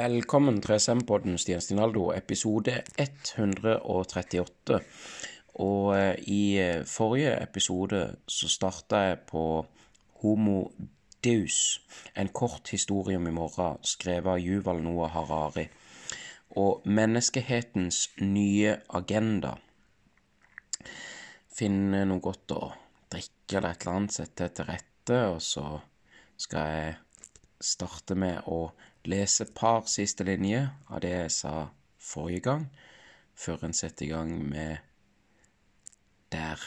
Velkommen til SM-podden Stian Stinaldo, episode 138. Og eh, i eh, forrige episode så starta jeg på Homo Deus, en kort historie om i morgen, skrevet av Juval Noah Harari. Og menneskehetens nye agenda. Finne noe godt å drikke eller et eller annet, sette til rette, og så skal jeg starte med å lese et par siste linjer av det jeg sa forrige gang, før en setter i gang med der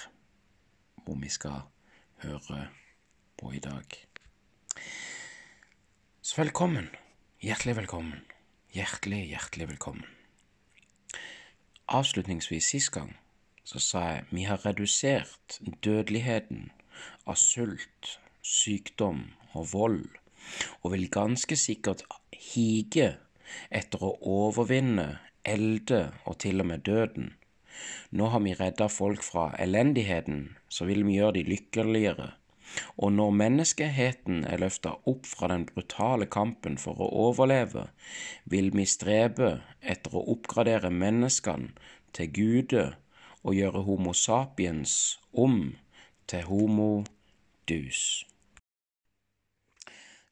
hvor vi skal høre på i dag. Så velkommen. Hjertelig velkommen. Hjertelig, hjertelig velkommen. Avslutningsvis sist gang så sa jeg vi har redusert dødeligheten av sult, sykdom og vold, og vil ganske sikkert hige etter å overvinne, elde og til og med døden. Nå har vi redda folk fra elendigheten, så vil vi gjøre de lykkeligere. Og når menneskeheten er løfta opp fra den brutale kampen for å overleve, vil vi strebe etter å oppgradere menneskene til guder og gjøre Homo sapiens om til Homo dus.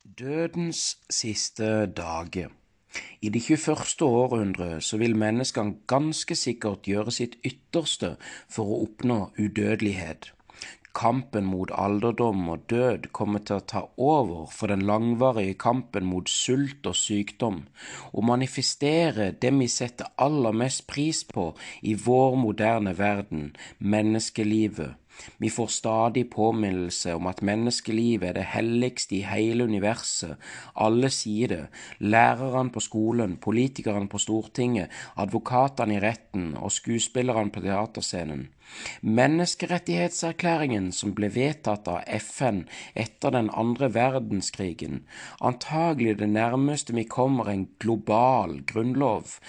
Dødens siste dag. I det 21. århundre så vil menneskene ganske sikkert gjøre sitt ytterste for å oppnå udødelighet. Kampen mot alderdom og død kommer til å ta over for den langvarige kampen mot sult og sykdom, og manifestere det vi setter aller mest pris på i vår moderne verden, menneskelivet vi får stadig påminnelse om at menneskelivet er det helligste i hele universet. Alle sier det. Lærerne på skolen, politikerne på Stortinget, advokatene i retten og skuespillerne på teaterscenen. Menneskerettighetserklæringen som ble vedtatt av FN etter den andre verdenskrigen, antagelig det nærmeste vi kommer en global grunnlov,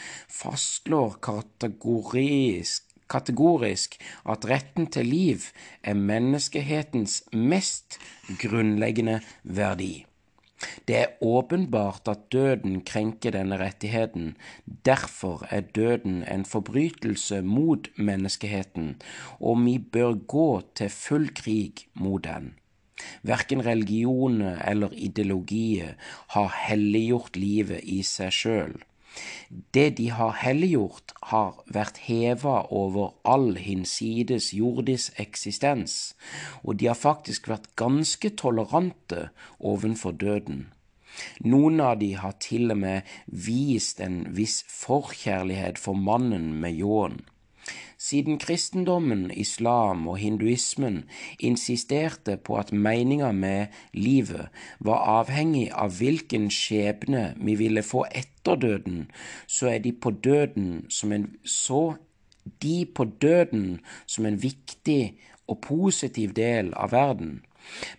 fastslår kategorisk kategorisk at retten til liv er menneskehetens mest grunnleggende verdi. Det er åpenbart at døden krenker denne rettigheten. Derfor er døden en forbrytelse mot menneskeheten, og vi bør gå til full krig mot den. Verken religioner eller ideologier har helliggjort livet i seg sjøl. Det de har helliggjort, har vært heva over all hinsides jordisk eksistens, og de har faktisk vært ganske tolerante ovenfor døden. Noen av de har til og med vist en viss forkjærlighet for mannen med ljåen. Siden kristendommen, islam og hinduismen insisterte på at meninga med livet var avhengig av hvilken skjebne vi ville få etter døden, så er de på døden som en så de på døden som en viktig og positiv del av verden.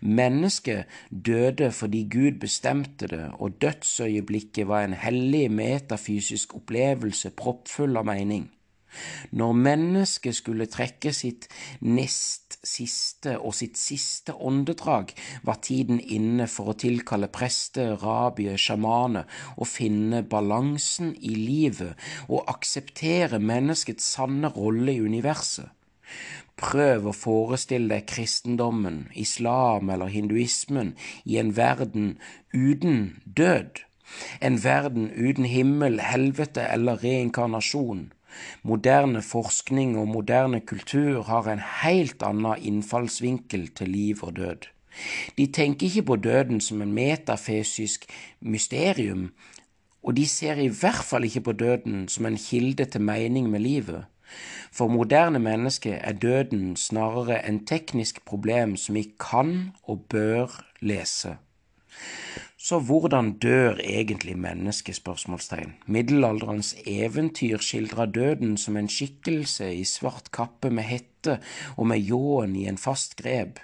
Mennesket døde fordi Gud bestemte det, og dødsøyeblikket var en hellig metafysisk opplevelse proppfull av mening. Når mennesket skulle trekke sitt nest siste og sitt siste åndedrag, var tiden inne for å tilkalle prester, rabier, sjamaner og finne balansen i livet og akseptere menneskets sanne rolle i universet. Prøv å forestille deg kristendommen, islam eller hinduismen i en verden uten død. En verden uten himmel, helvete eller reinkarnasjon. Moderne forskning og moderne kultur har en helt annen innfallsvinkel til liv og død. De tenker ikke på døden som en metafysisk mysterium, og de ser i hvert fall ikke på døden som en kilde til mening med livet. For moderne mennesker er døden snarere en teknisk problem som vi kan og bør lese. Så hvordan dør egentlig mennesket? Middelalderens eventyr skildrer døden som en skikkelse i svart kappe med hette og med ljåen i en fast grep.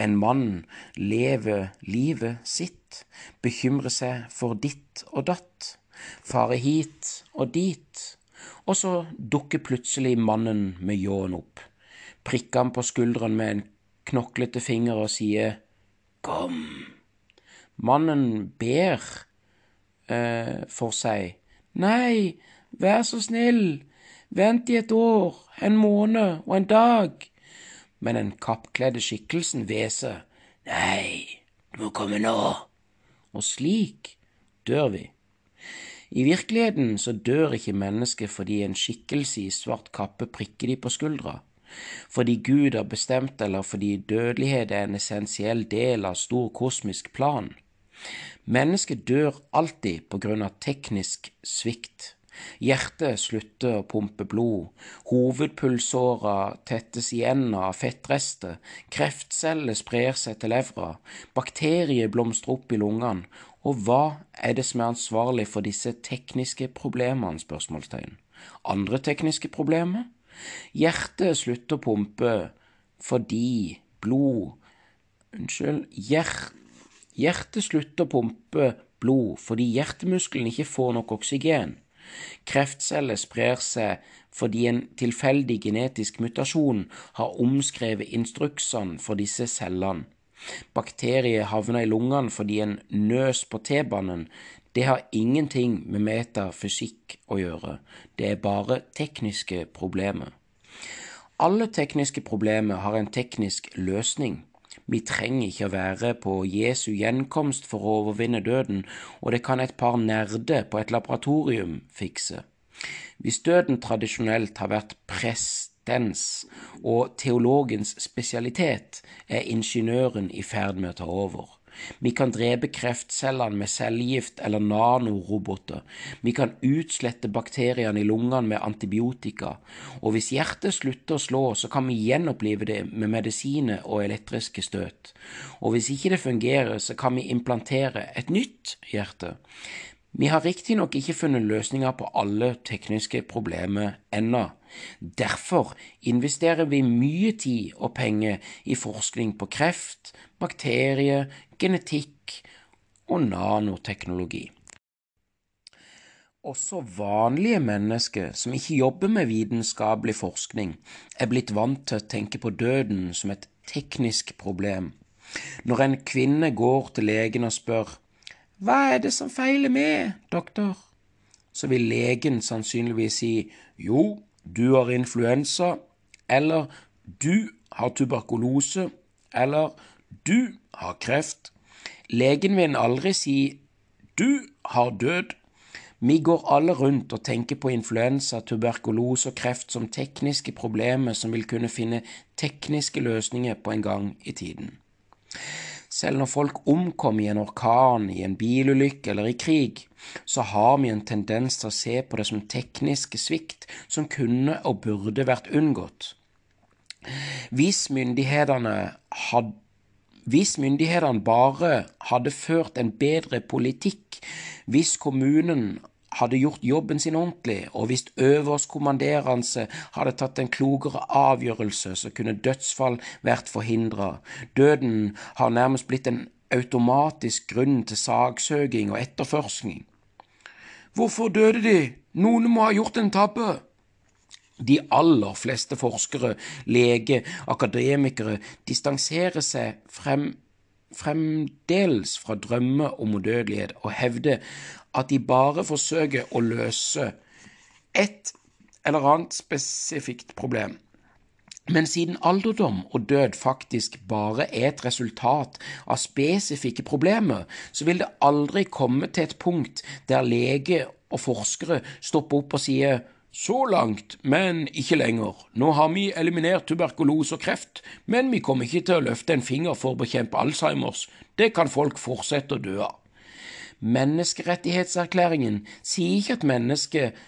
En mann lever livet sitt, bekymrer seg for ditt og datt, farer hit og dit, og så dukker plutselig mannen med ljåen opp, prikker han på skulderen med en knoklete finger og sier Kom. Mannen ber eh, for seg. Nei, vær så snill, vent i et år, en måned og en dag. Men den kappkledde skikkelsen hveser. Nei, du må komme nå. Og slik dør vi. I virkeligheten så dør ikke mennesket fordi en skikkelse i svart kappe prikker de på skuldra, fordi Gud har bestemt eller fordi dødelighet er en essensiell del av stor kosmisk plan. Mennesket dør alltid på grunn av teknisk svikt. Hjertet slutter å pumpe blod, hovedpulsåra tettes igjen av fettrester, kreftceller sprer seg til levra, bakterier blomstrer opp i lungene, og hva er det som er ansvarlig for disse tekniske problemene? spørsmålstegn. Andre tekniske problemer? Hjertet slutter å pumpe fordi blod Unnskyld, hjertet Hjertet slutter å pumpe blod fordi hjertemuskelen ikke får nok oksygen. Kreftceller sprer seg fordi en tilfeldig genetisk mutasjon har omskrevet instruksene for disse cellene. Bakterier havner i lungene fordi en nøs på T-banen. Det har ingenting med metafysikk å gjøre, det er bare tekniske problemer. Alle tekniske problemer har en teknisk løsning. Vi trenger ikke å være på Jesu gjenkomst for å overvinne døden, og det kan et par nerder på et laboratorium fikse. Hvis døden tradisjonelt har vært prestens og teologens spesialitet, er ingeniøren i ferd med å ta over. Vi kan drepe kreftcellene med cellegift eller nanoroboter. Vi kan utslette bakteriene i lungene med antibiotika. Og hvis hjertet slutter å slå, så kan vi gjenopplive det med medisiner og elektriske støt. Og hvis ikke det fungerer, så kan vi implantere et nytt hjerte. Vi har riktignok ikke funnet løsninger på alle tekniske problemer ennå. Derfor investerer vi mye tid og penger i forskning på kreft, bakterier, genetikk og nanoteknologi. Også vanlige mennesker som ikke jobber med vitenskapelig forskning, er blitt vant til å tenke på døden som et teknisk problem. Når en kvinne går til legen og spør hva er det som feiler meg, doktor? Så vil legen sannsynligvis si jo, du har influensa, eller du har tuberkulose, eller du har kreft. Legen vil aldri si du har død. Vi går alle rundt og tenker på influensa, tuberkulose og kreft som tekniske problemer som vil kunne finne tekniske løsninger på en gang i tiden. Selv når folk omkommer i en orkan, i en bilulykke eller i krig, så har vi en tendens til å se på det som tekniske svikt som kunne og burde vært unngått. Hvis myndighetene hadde hvis myndighetene bare hadde ført en bedre politikk, hvis kommunen hadde gjort jobben sin ordentlig, og hvis øverstkommanderende hadde tatt en klokere avgjørelse, så kunne dødsfall vært forhindra. Døden har nærmest blitt en automatisk grunn til saksøking og etterforskning. Hvorfor døde de? Noen må ha gjort en tabbe. De aller fleste forskere, leger, akademikere distanserer seg frem, fremdeles fra drømmer om udødelighet og hevder at de bare forsøker å løse et eller annet spesifikt problem. Men siden alderdom og død faktisk bare er et resultat av spesifikke problemer, så vil det aldri komme til et punkt der lege og forskere stopper opp og sier så langt, men ikke lenger. Nå har vi eliminert tuberkulose og kreft, men vi kommer ikke til å løfte en finger for å bekjempe Alzheimers. Det kan folk fortsette å dø av. Menneskerettighetserklæringen sier ikke at mennesket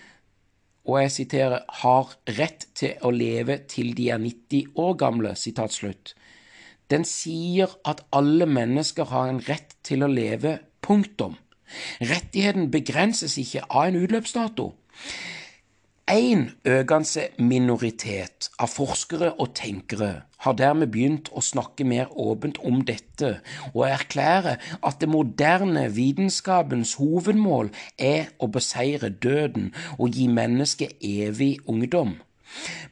og jeg siterer, har rett til å leve til de er 90 år gamle, sitat slutt. Den sier at alle mennesker har en rett til å leve, punktum. Rettigheten begrenses ikke av en utløpsdato. En økende minoritet av forskere og tenkere har dermed begynt å snakke mer åpent om dette, og erklære at det moderne vitenskapens hovedmål er å beseire døden og gi mennesket evig ungdom.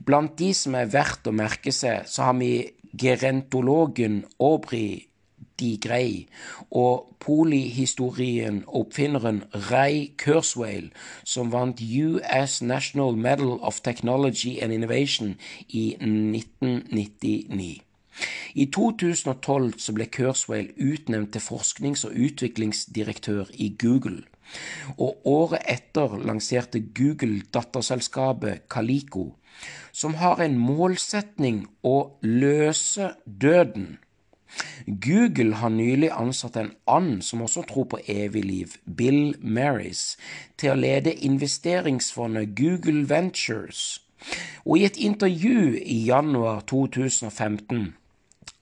Blant de som er verdt å merke seg, så har vi gerentologen Aubrey D. grei. og polyhistorien oppfinneren Ray Kurzweil, som vant US National Medal of Technology and Innovation i 1999. I 2012 så ble Kurzweil utnevnt til forsknings- og utviklingsdirektør i Google. Og året etter lanserte Google datterselskapet Calico, som har en målsetning å løse døden. Google har nylig ansatt en and som også tror på evig liv, Bill Marys, til å lede investeringsfondet Google Ventures. Og i et intervju i januar 2015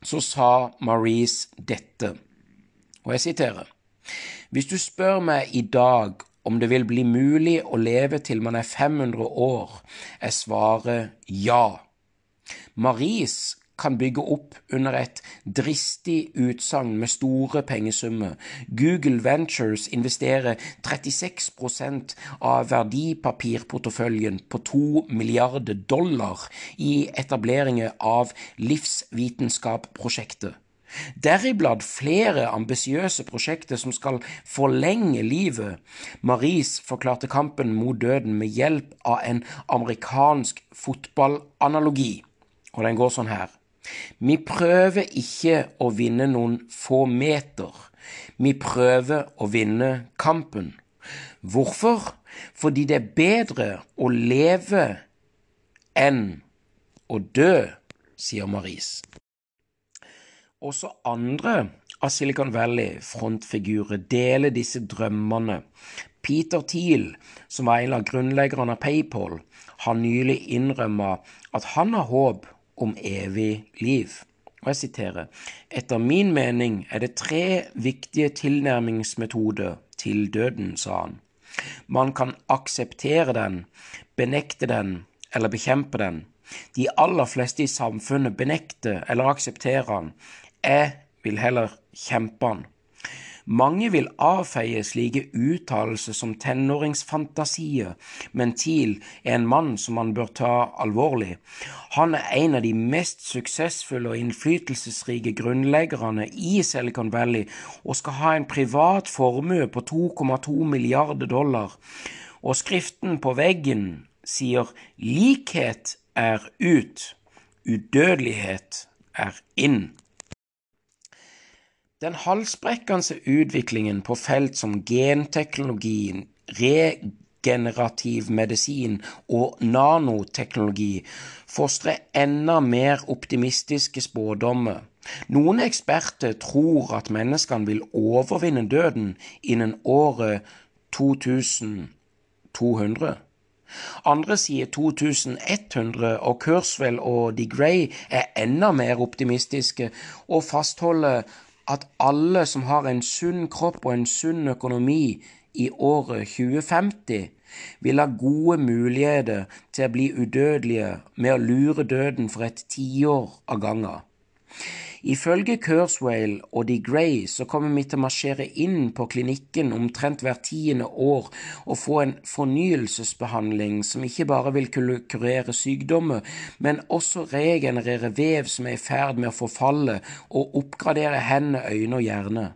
så sa Maurice dette, og jeg siterer Hvis du spør meg i dag om det vil bli mulig å leve til man er 500 år, er svaret ja. Maurice kan bygge opp under et dristig utsagn med store pengesummer. Google Ventures investerer 36% av verdipapirporteføljen på 2 milliarder dollar i etableringer av livsvitenskap-prosjektet. Deriblant flere ambisiøse prosjekter som skal forlenge livet. Maris forklarte kampen mot døden med hjelp av en amerikansk fotballanalogi, og den går sånn her. Vi prøver ikke å vinne noen få meter. Vi prøver å vinne kampen. Hvorfor? Fordi det er bedre å leve enn å dø, sier Maris. Også andre av Silicon Valley-frontfigurer deler disse drømmene. Peter Thiel, som var en av grunnleggerne av PayPal, har nylig innrømmet at han har håp om evig liv. Og jeg siterer Etter min mening er det tre viktige tilnærmingsmetoder til døden, sa han. Man kan akseptere den, benekte den eller bekjempe den. De aller fleste i samfunnet benekter eller aksepterer den. Jeg vil heller kjempe den. Mange vil avfeie slike uttalelser som tenåringsfantasier, men Thiel er en mann som man bør ta alvorlig. Han er en av de mest suksessfulle og innflytelsesrike grunnleggerne i Silicon Valley og skal ha en privat formue på 2,2 milliarder dollar. Og skriften på veggen sier likhet er ut, udødelighet er inn. Den halsbrekkende utviklingen på felt som genteknologi, regenerativ medisin og nanoteknologi fostrer enda mer optimistiske spådommer. Noen eksperter tror at menneskene vil overvinne døden innen året 2200. Andre sier 2100, og Kurzweil og De Grey er enda mer optimistiske og fastholder at alle som har en sunn kropp og en sunn økonomi i året 2050, vil ha gode muligheter til å bli udødelige med å lure døden for et tiår av gangen. Ifølge Kurzweil og De Grey så kommer vi til å marsjere inn på klinikken omtrent hvert tiende år og få en fornyelsesbehandling som ikke bare vil kunne kurere sykdommer, men også regenerere vev som er i ferd med å forfalle, og oppgradere hender, øyne og hjerne.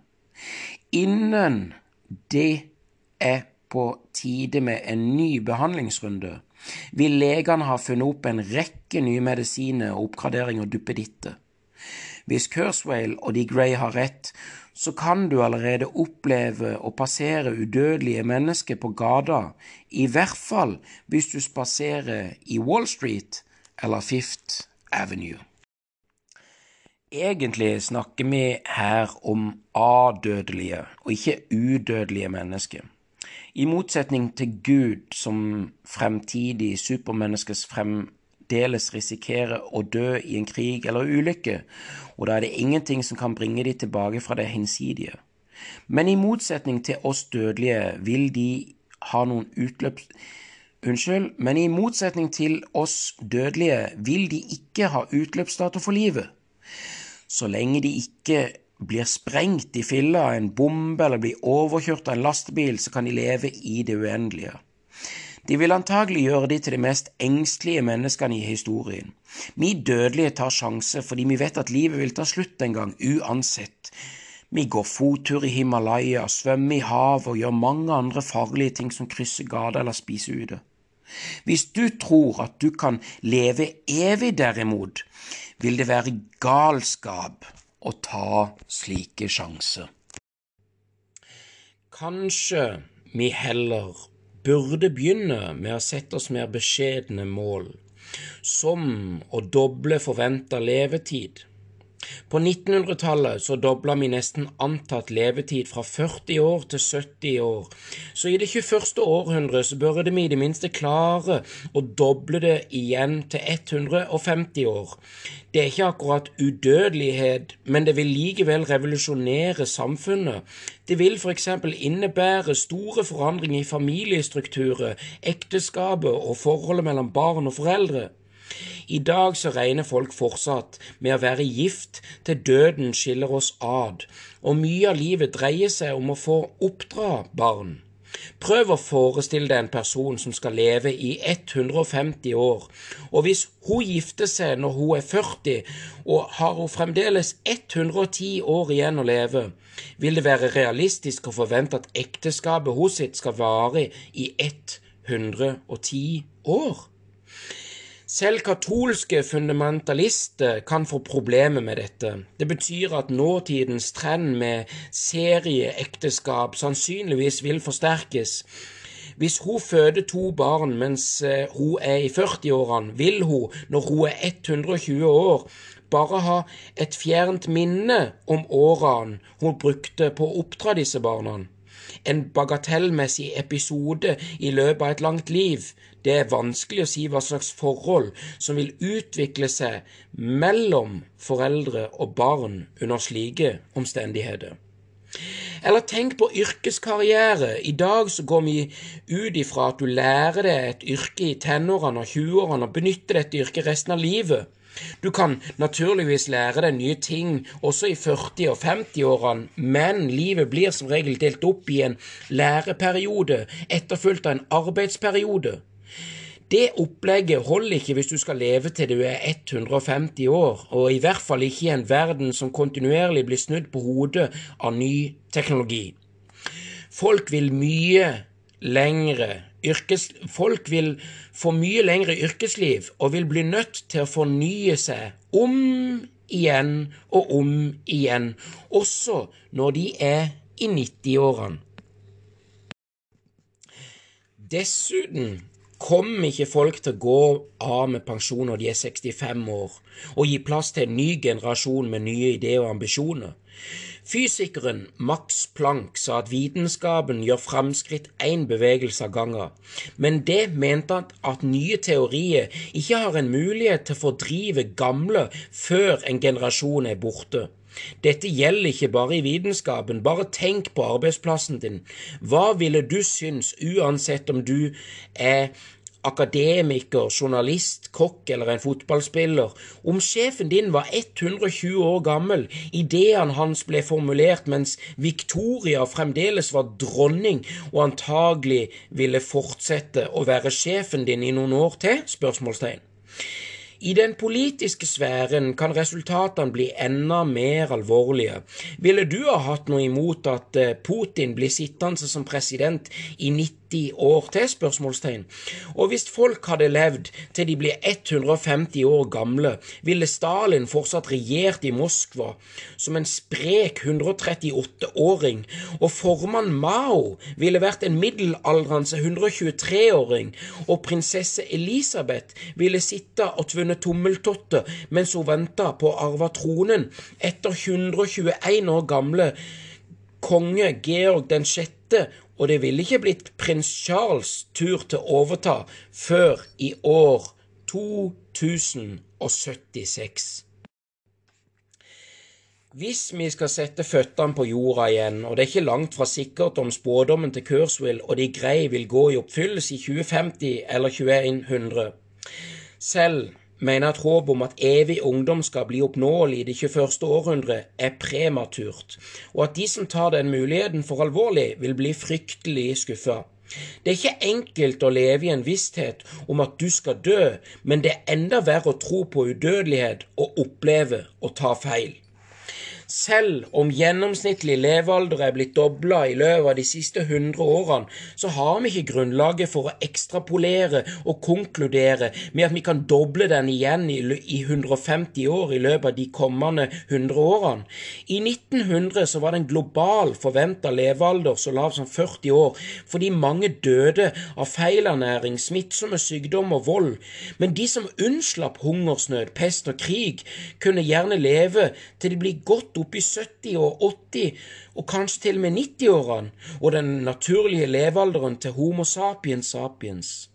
Innen det er på tide med en ny behandlingsrunde, vil legene ha funnet opp en rekke nye medisiner og oppgraderinger duppeditter. Hvis Kurzweil og de Grey har rett, så kan du allerede oppleve å passere udødelige mennesker på gata, i hvert fall hvis du spaserer i Wall Street eller Fifth Avenue. Egentlig snakker vi her om adødelige og ikke udødelige mennesker. I motsetning til Gud som fremtidig supermenneskes fremdeles risikerer å dø i en krig eller ulykke, og da er det ingenting som kan bringe de tilbake fra det hensidige. Men i motsetning til oss dødelige vil de ha noen utløps... Unnskyld, men i motsetning til oss dødelige vil de ikke ha utløpsdato for livet. Så lenge de ikke blir sprengt i filler av en bombe eller blir overkjørt av en lastebil, så kan de leve i det uendelige. De vil antagelig gjøre de til de mest engstelige menneskene i historien. Vi dødelige tar sjanser fordi vi vet at livet vil ta slutt en gang, uansett. Vi går fottur i Himalaya, svømmer i havet og gjør mange andre farlige ting som krysser gata eller spiser ute. Hvis du tror at du kan leve evig derimot, vil det være galskap å ta slike sjanser. Kanskje vi heller burde begynne med å sette oss mer beskjedne mål, som å doble forventa levetid. På 1900-tallet så dobla vi nesten antatt levetid fra 40 år til 70 år, så i det 21. århundret så burde vi i det minste klare å doble det igjen til 150 år. Det er ikke akkurat udødelighet, men det vil likevel revolusjonere samfunnet. Det vil f.eks. innebære store forandringer i familiestrukturer, ekteskapet og forholdet mellom barn og foreldre. I dag så regner folk fortsatt med å være gift til døden skiller oss ad, og mye av livet dreier seg om å få oppdra barn. Prøv å forestille deg en person som skal leve i 150 år, og hvis hun gifter seg når hun er 40, og har hun fremdeles 110 år igjen å leve, vil det være realistisk å forvente at ekteskapet hos sitt skal vare i 110 år? Selv katolske fundamentalister kan få problemer med dette. Det betyr at nåtidens trend med serieekteskap sannsynligvis vil forsterkes. Hvis hun føder to barn mens eh, hun er i 40-årene, vil hun, når hun er 120 år, bare ha et fjernt minne om årene hun brukte på å oppdra disse barna en bagatellmessig episode i løpet av et langt liv. Det er vanskelig å si hva slags forhold som vil utvikle seg mellom foreldre og barn under slike omstendigheter. Eller tenk på yrkeskarriere. I dag så går vi ut ifra at du lærer deg et yrke i tenårene og 20-årene og benytter dette yrket resten av livet. Du kan naturligvis lære deg nye ting også i 40- og 50-årene, men livet blir som regel delt opp i en læreperiode etterfulgt av en arbeidsperiode. Det opplegget holder ikke hvis du skal leve til du er 150 år, og i hvert fall ikke i en verden som kontinuerlig blir snudd på hodet av ny teknologi. Folk vil mye lengre yrkes, folk vil få mye lengre yrkesliv og vil bli nødt til å fornye seg om igjen og om igjen, også når de er i 90-årene. Dessuten kommer ikke folk til å gå av med pensjon når de er 65 år, og gi plass til en ny generasjon med nye ideer og ambisjoner. Fysikeren Max Planck sa at vitenskapen gjør framskritt én bevegelse av gangen, men det mente han at nye teorier ikke har en mulighet til å fordrive gamle før en generasjon er borte. Dette gjelder ikke bare i vitenskapen, bare tenk på arbeidsplassen din. Hva ville du synes, uansett om du er akademiker, journalist, kokk eller en fotballspiller, om sjefen din var 120 år gammel, ideene hans ble formulert mens Victoria fremdeles var dronning og antagelig ville fortsette å være sjefen din i noen år til? spørsmålstegn. I den politiske sfæren kan resultatene bli enda mer alvorlige. Ville du ha hatt noe imot at eh, Putin blir sittende som president i 90 90 år til? spørsmålstegn. Og hvis folk hadde levd til de ble 150 år gamle, ville Stalin fortsatt regjert i Moskva som en sprek 138-åring, og formann Mao ville vært en middelaldrende 123-åring, og prinsesse Elisabeth ville sitte og tvunne tommeltotter mens hun venta på å arve tronen etter 121 år gamle konge Georg den sjette og det ville ikke blitt prins Charles' tur til å overta før i år 2076. Hvis vi skal sette føttene på jorda igjen, og det er ikke langt fra sikkert om spådommen til Kursvill og de grei vil gå i oppfyllelse i 2050 eller 2100 Selv mener at håpet om at evig ungdom skal bli oppnåelig i det 21. århundre, er prematurt, og at de som tar den muligheten for alvorlig, vil bli fryktelig skuffa. Det er ikke enkelt å leve i en visshet om at du skal dø, men det er enda verre å tro på udødelighet og oppleve å ta feil. Selv om gjennomsnittlig levealder er blitt dobla i løpet av de siste 100 årene, så har vi ikke grunnlaget for å ekstrapolere og konkludere med at vi kan doble den igjen i 150 år i løpet av de kommende 100 årene. I 1900 så var det en global forventa levealder så lav som 40 år, fordi mange døde av feilernæring, smittsomme sykdom og vold. Men de som unnslapp hungersnød, pest og krig, kunne gjerne leve til de blir godt opp i 70 og 80 og kanskje til og med 90-årene, og den naturlige levealderen til Homo sapiens sapiens.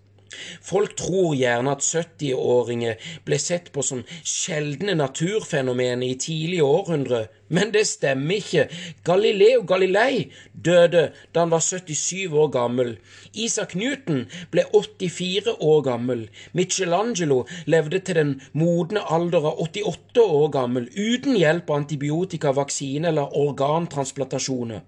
Folk tror gjerne at 70-åringer ble sett på som sjeldne naturfenomener i tidlige århundre, men det stemmer ikke. Galileo Galilei døde da han var 77 år gammel. Isaac Newton ble 84 år gammel. Michelangelo levde til den modne alder av 88 år gammel, uten hjelp av antibiotika, vaksine eller organtransplantasjoner.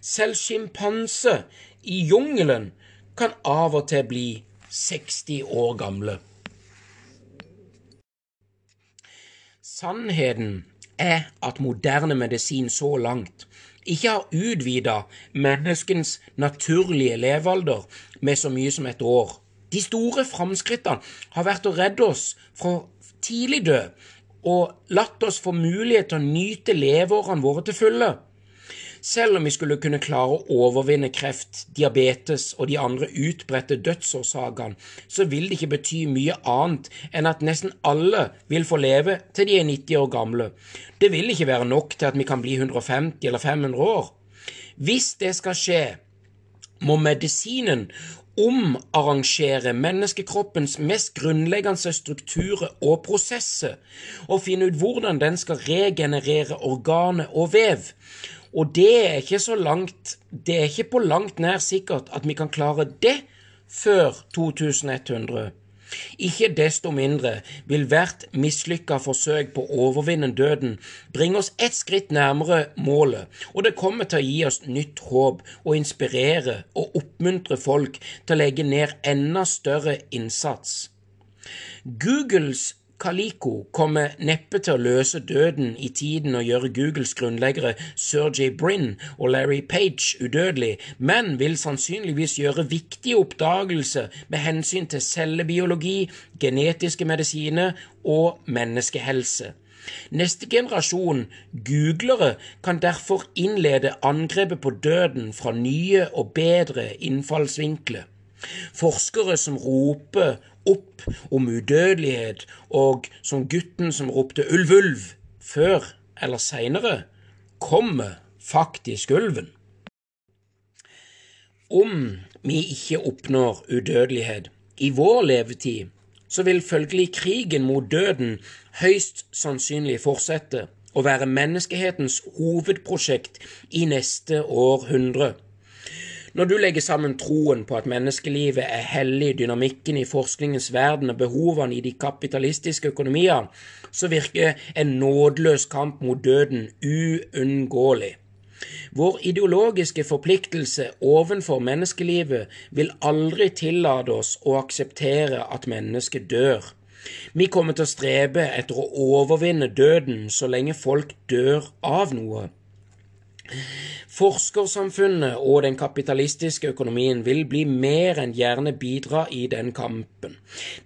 Selv sjimpanse i jungelen kan av og til bli 60 år gamle. Sannheten er at moderne medisin så langt ikke har utvida menneskens naturlige levealder med så mye som et år. De store framskrittene har vært å redde oss fra tidlig død og latt oss få mulighet til å nyte leveårene våre til fulle. Selv om vi skulle kunne klare å overvinne kreft, diabetes og de andre utbredte dødsårsakene, så vil det ikke bety mye annet enn at nesten alle vil få leve til de er 90 år gamle. Det vil ikke være nok til at vi kan bli 150 eller 500 år. Hvis det skal skje, må medisinen omarrangere menneskekroppens mest grunnleggende strukturer og prosesser, og finne ut hvordan den skal regenerere organet og vev. Og det er ikke så langt Det er ikke på langt nær sikkert at vi kan klare det før 2100. Ikke desto mindre vil hvert mislykka forsøk på å overvinne døden bringe oss ett skritt nærmere målet, og det kommer til å gi oss nytt håp og inspirere og oppmuntre folk til å legge ned enda større innsats. Googles Calico kommer neppe til å løse døden i tiden og gjøre Googles grunnleggere Sergey Brin og Larry Page udødelig, men vil sannsynligvis gjøre viktige oppdagelser med hensyn til cellebiologi, genetiske medisiner og menneskehelse. Neste generasjon googlere kan derfor innlede angrepet på døden fra nye og bedre innfallsvinkler. Forskere som roper opp om udødelighet, og som gutten som ropte ulv, ulv, før eller seinere, kommer faktisk ulven. Om vi ikke oppnår udødelighet i vår levetid, så vil følgelig krigen mot døden høyst sannsynlig fortsette å være menneskehetens hovedprosjekt i neste århundre. Når du legger sammen troen på at menneskelivet er hellig, dynamikken i forskningens verden og behovene i de kapitalistiske økonomiene, så virker en nådeløs kamp mot døden uunngåelig. Vår ideologiske forpliktelse overfor menneskelivet vil aldri tillate oss å akseptere at mennesket dør. Vi kommer til å strebe etter å overvinne døden så lenge folk dør av noe. Forskersamfunnet og den kapitalistiske økonomien vil bli mer enn gjerne bidra i den kampen.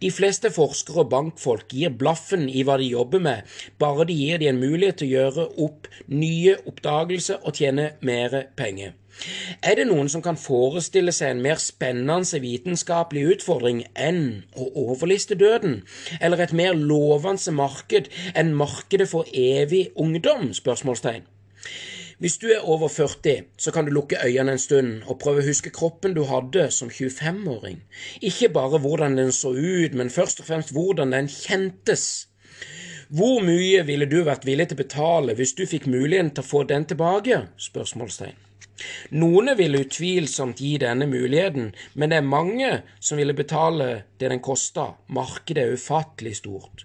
De fleste forskere og bankfolk gir blaffen i hva de jobber med, bare de gir de en mulighet til å gjøre opp nye oppdagelser og tjene mer penger. Er det noen som kan forestille seg en mer spennende vitenskapelig utfordring enn å overliste døden, eller et mer lovende marked enn markedet for evig ungdom? spørsmålstegn. Hvis du er over 40, så kan du lukke øynene en stund og prøve å huske kroppen du hadde som 25-åring. Ikke bare hvordan den så ut, men først og fremst hvordan den kjentes. Hvor mye ville du vært villig til å betale hvis du fikk muligheten til å få den tilbake? Spørsmålstegn. Noen ville utvilsomt gi denne muligheten, men det er mange som ville betale det den kosta. Markedet er ufattelig stort.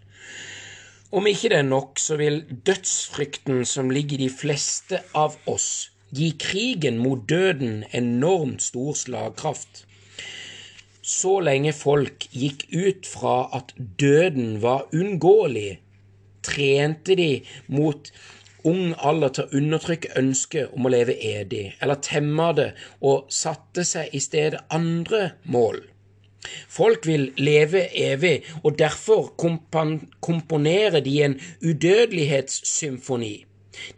Om ikke det er nok, så vil dødsfrykten som ligger i de fleste av oss, gi krigen mot døden enormt stor slagkraft. Så lenge folk gikk ut fra at døden var unngåelig, trente de mot ung alder til å undertrykke ønsket om å leve edig, eller temma det og satte seg i stedet andre mål. Folk vil leve evig, og derfor komponerer de en udødelighetssymfoni.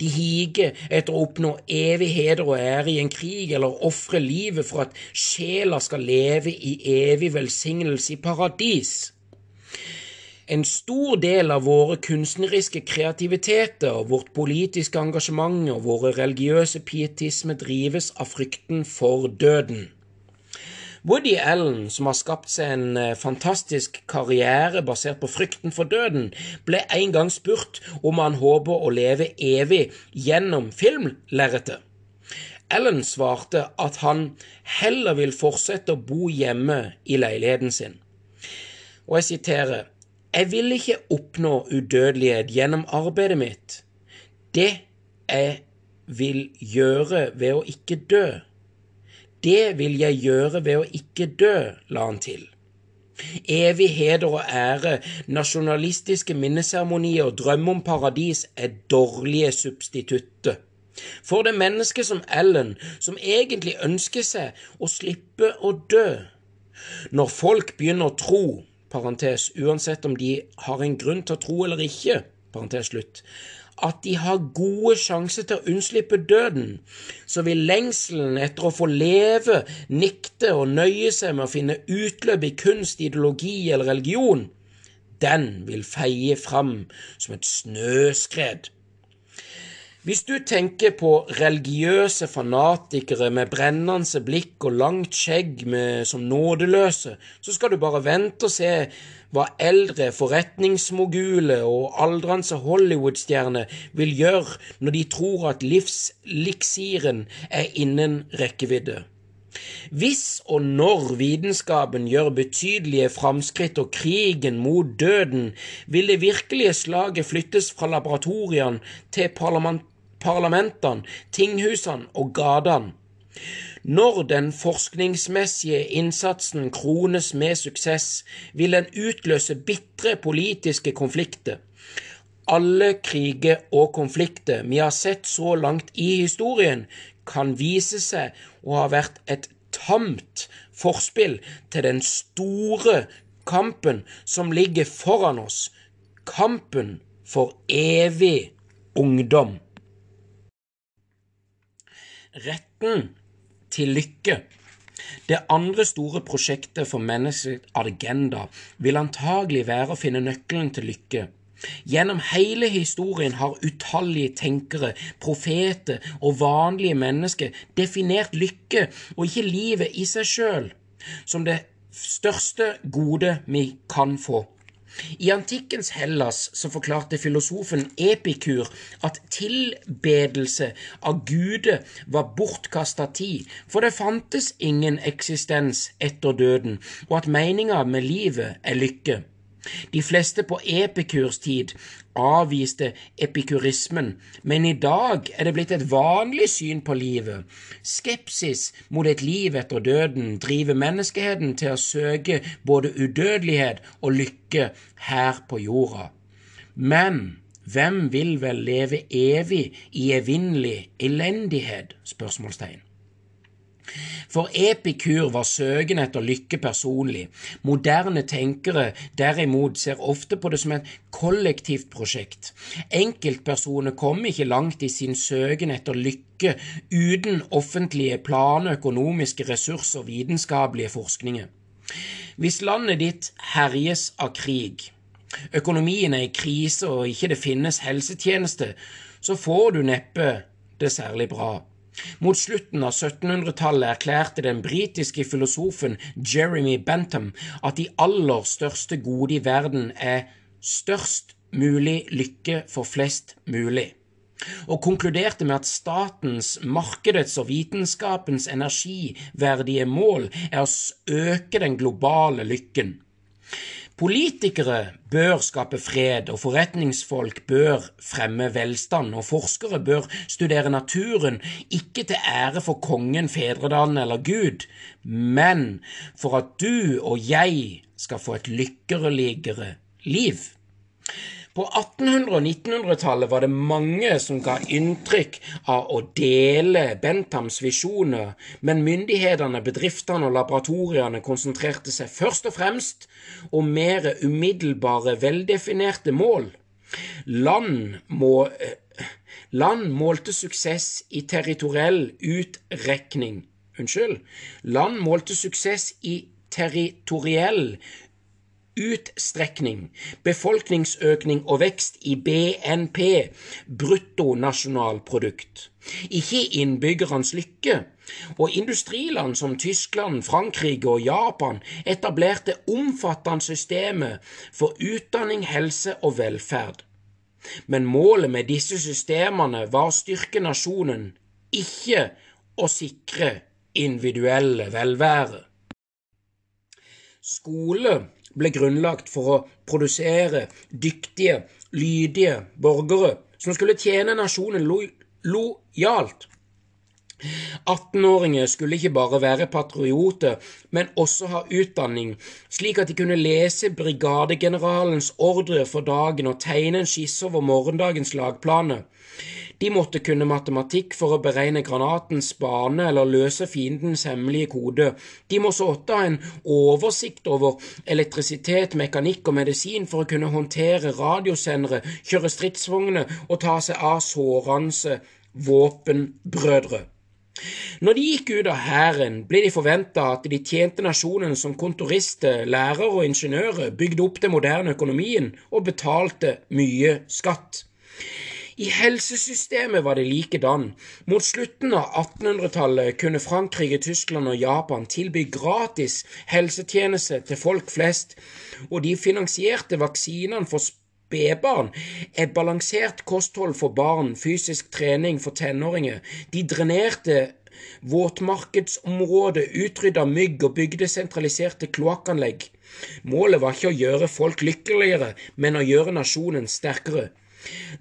De higer etter å oppnå evig heder og ære i en krig, eller ofre livet for at sjela skal leve i evig velsignelse i paradis. En stor del av våre kunstneriske kreativiteter, vårt politiske engasjement og våre religiøse pietisme drives av frykten for døden. Woody Allen, som har skapt seg en eh, fantastisk karriere basert på frykten for døden, ble en gang spurt om han håper å leve evig gjennom filmlerretet. Allen svarte at han heller vil fortsette å bo hjemme i leiligheten sin. Og jeg siterer Jeg vil ikke oppnå udødelighet gjennom arbeidet mitt. Det jeg vil gjøre ved å ikke dø, det vil jeg gjøre ved å ikke dø, la han til. Evigheter og ære, nasjonalistiske minneseremonier og drømme om paradis er dårlige substitutter. For det mennesket som Ellen, som egentlig ønsker seg å slippe å dø. Når folk begynner å tro, parentes, uansett om de har en grunn til å tro eller ikke, parentes slutt, at de har gode sjanser til å unnslippe døden, så vil lengselen etter å få leve nikte og nøye seg med å finne utløp i kunst, ideologi eller religion, den vil feie fram som et snøskred. Hvis du tenker på religiøse fanatikere med brennende blikk og langt skjegg med, som nådeløse, så skal du bare vente og se hva eldre forretningsmoguler og aldrende Hollywood-stjerner vil gjøre når de tror at livsliksiren er innen rekkevidde. Hvis og når vitenskapen gjør betydelige framskritt og krigen mot døden, vil det virkelige slaget flyttes fra laboratoriene til parlamentene, tinghusene og gatene. Når den forskningsmessige innsatsen krones med suksess, vil den utløse bitre politiske konflikter. Alle kriger og konflikter vi har sett så langt i historien, kan vise seg å ha vært et tamt forspill til den store kampen som ligger foran oss, kampen for evig ungdom. Retten til lykke. Det andre store prosjektet for menneskets agenda vil antagelig være å finne nøkkelen til lykke. Gjennom hele historien har utallige tenkere, profeter og vanlige mennesker definert lykke og ikke livet i seg sjøl som det største gode vi kan få. I antikkens Hellas så forklarte filosofen Epikur at tilbedelse av guder var bortkasta tid, for det fantes ingen eksistens etter døden, og at meninga med livet er lykke. De fleste på Epikurs tid avviste epikurismen, men i dag er det blitt et vanlig syn på livet. Skepsis mot et liv etter døden driver menneskeheten til å søke både udødelighet og lykke her på jorda. Men hvem vil vel leve evig i evinnelig elendighet? spørsmålstegn. For Epikur var søken etter lykke personlig. Moderne tenkere derimot ser ofte på det som et kollektivt prosjekt. Enkeltpersoner kommer ikke langt i sin søken etter lykke uten offentlige planer, økonomiske ressurser og vitenskapelige forskninger. Hvis landet ditt herjes av krig, økonomien er i krise og ikke det finnes helsetjeneste, så får du neppe det særlig bra. Mot slutten av 1700-tallet erklærte den britiske filosofen Jeremy Bentham at de aller største gode i verden er størst mulig lykke for flest mulig, og konkluderte med at statens, markedets og vitenskapens energiverdige mål er å øke den globale lykken. Politikere bør skape fred, og forretningsfolk bør fremme velstand, og forskere bør studere naturen, ikke til ære for kongen, fedredalen eller Gud, men for at du og jeg skal få et lykkeligere liv. På 1800- og 1900-tallet var det mange som ga inntrykk av å dele Benthams visjoner, men myndighetene, bedriftene og laboratoriene konsentrerte seg først og fremst om mer umiddelbare, veldefinerte mål. Land, må, eh, land målte suksess i territoriell utrekning. Unnskyld. Land målte suksess i territoriell utstrekning, befolkningsøkning og vekst i BNP, bruttonasjonalprodukt, ikke innbyggernes lykke. Og industriland som Tyskland, Frankrike og Japan etablerte omfattende systemer for utdanning, helse og velferd. Men målet med disse systemene var å styrke nasjonen, ikke å sikre individuelle velvære. Skole ble grunnlagt for å produsere dyktige, lydige borgere som skulle tjene nasjonen lo lojalt. 18-åringer skulle ikke bare være patrioter, men også ha utdanning, slik at de kunne lese brigadegeneralens ordre for dagen og tegne en skisse over morgendagens lagplaner. De måtte kunne matematikk for å beregne granatens bane eller løse fiendens hemmelige kode. De må måtte ha en oversikt over elektrisitet, mekanikk og medisin for å kunne håndtere radiosendere, kjøre stridsvogner og ta seg av sårende våpenbrødre. Når de gikk ut av hæren, ble de forventa at de tjente nasjonen som kontorister, lærere og ingeniører, bygde opp den moderne økonomien og betalte mye skatt. I helsesystemet var det likedan. Mot slutten av 1800-tallet kunne Frankrike, Tyskland og Japan tilby gratis helsetjenester til folk flest, og de finansierte vaksinene for spedbarn, et balansert kosthold for barn, fysisk trening for tenåringer. De drenerte våtmarkedsområdet, utrydda mygg og bygde sentraliserte kloakkanlegg. Målet var ikke å gjøre folk lykkeligere, men å gjøre nasjonen sterkere.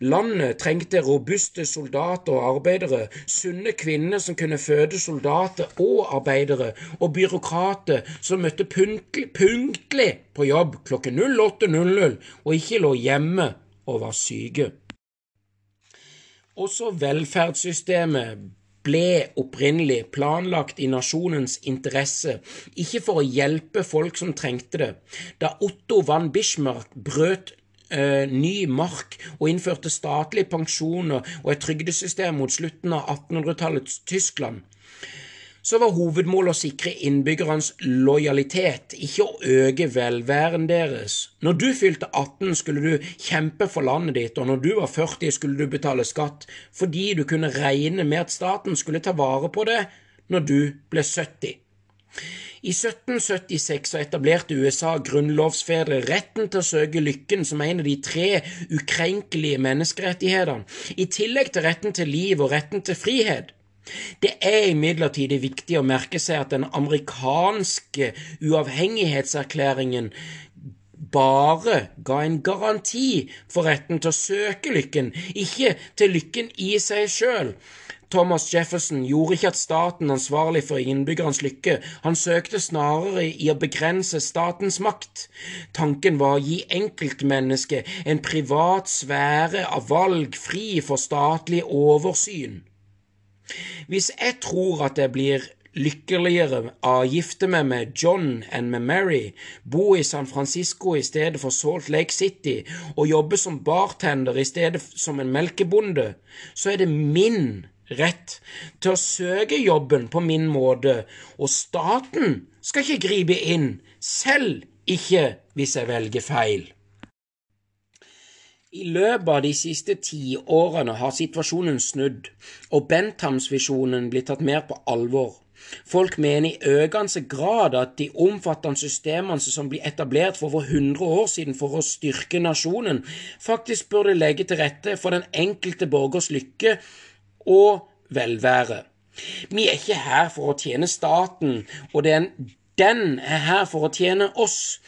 Landet trengte robuste soldater og arbeidere, sunne kvinner som kunne føde soldater og arbeidere, og byråkrater som møtte punktlig, på jobb klokken 08.00 og ikke lå hjemme og var syke. Også velferdssystemet ble opprinnelig planlagt i nasjonens interesse, ikke for å hjelpe folk som trengte det. Da Otto van Bismarck brøt eh, ny mark og innførte statlige pensjoner og et trygdesystem mot slutten av 1800-tallets Tyskland, så var hovedmålet å sikre innbyggernes lojalitet, ikke å øke velværen deres. Når du fylte 18, skulle du kjempe for landet ditt, og når du var 40, skulle du betale skatt, fordi du kunne regne med at staten skulle ta vare på det når du ble 70. I 1776 så etablerte USA grunnlovsfedre retten til å søke lykken som en av de tre ukrenkelige menneskerettighetene, i tillegg til retten til liv og retten til frihet. Det er imidlertid viktig å merke seg at den amerikanske uavhengighetserklæringen bare ga en garanti for retten til å søke lykken, ikke til lykken i seg sjøl. Thomas Jefferson gjorde ikke at staten ansvarlig for innbyggernes lykke, han søkte snarere i å begrense statens makt. Tanken var å gi enkeltmennesket en privat sfære av valg fri for statlig oversyn. Hvis jeg tror at jeg blir lykkeligere av å gifte meg med John enn med Mary, bo i San Francisco i stedet for Salt Lake City og jobbe som bartender i stedet som en melkebonde, så er det min rett til å søke jobben på min måte, og staten skal ikke gripe inn, selv ikke hvis jeg velger feil. I løpet av de siste tiårene har situasjonen snudd, og Benthams-visjonen blitt tatt mer på alvor. Folk mener i økende grad at de omfattende systemene som ble etablert for over 100 år siden for å styrke nasjonen, faktisk burde legge til rette for den enkelte borgers lykke og velvære. Vi er ikke her for å tjene staten, og den, den er her for å tjene oss.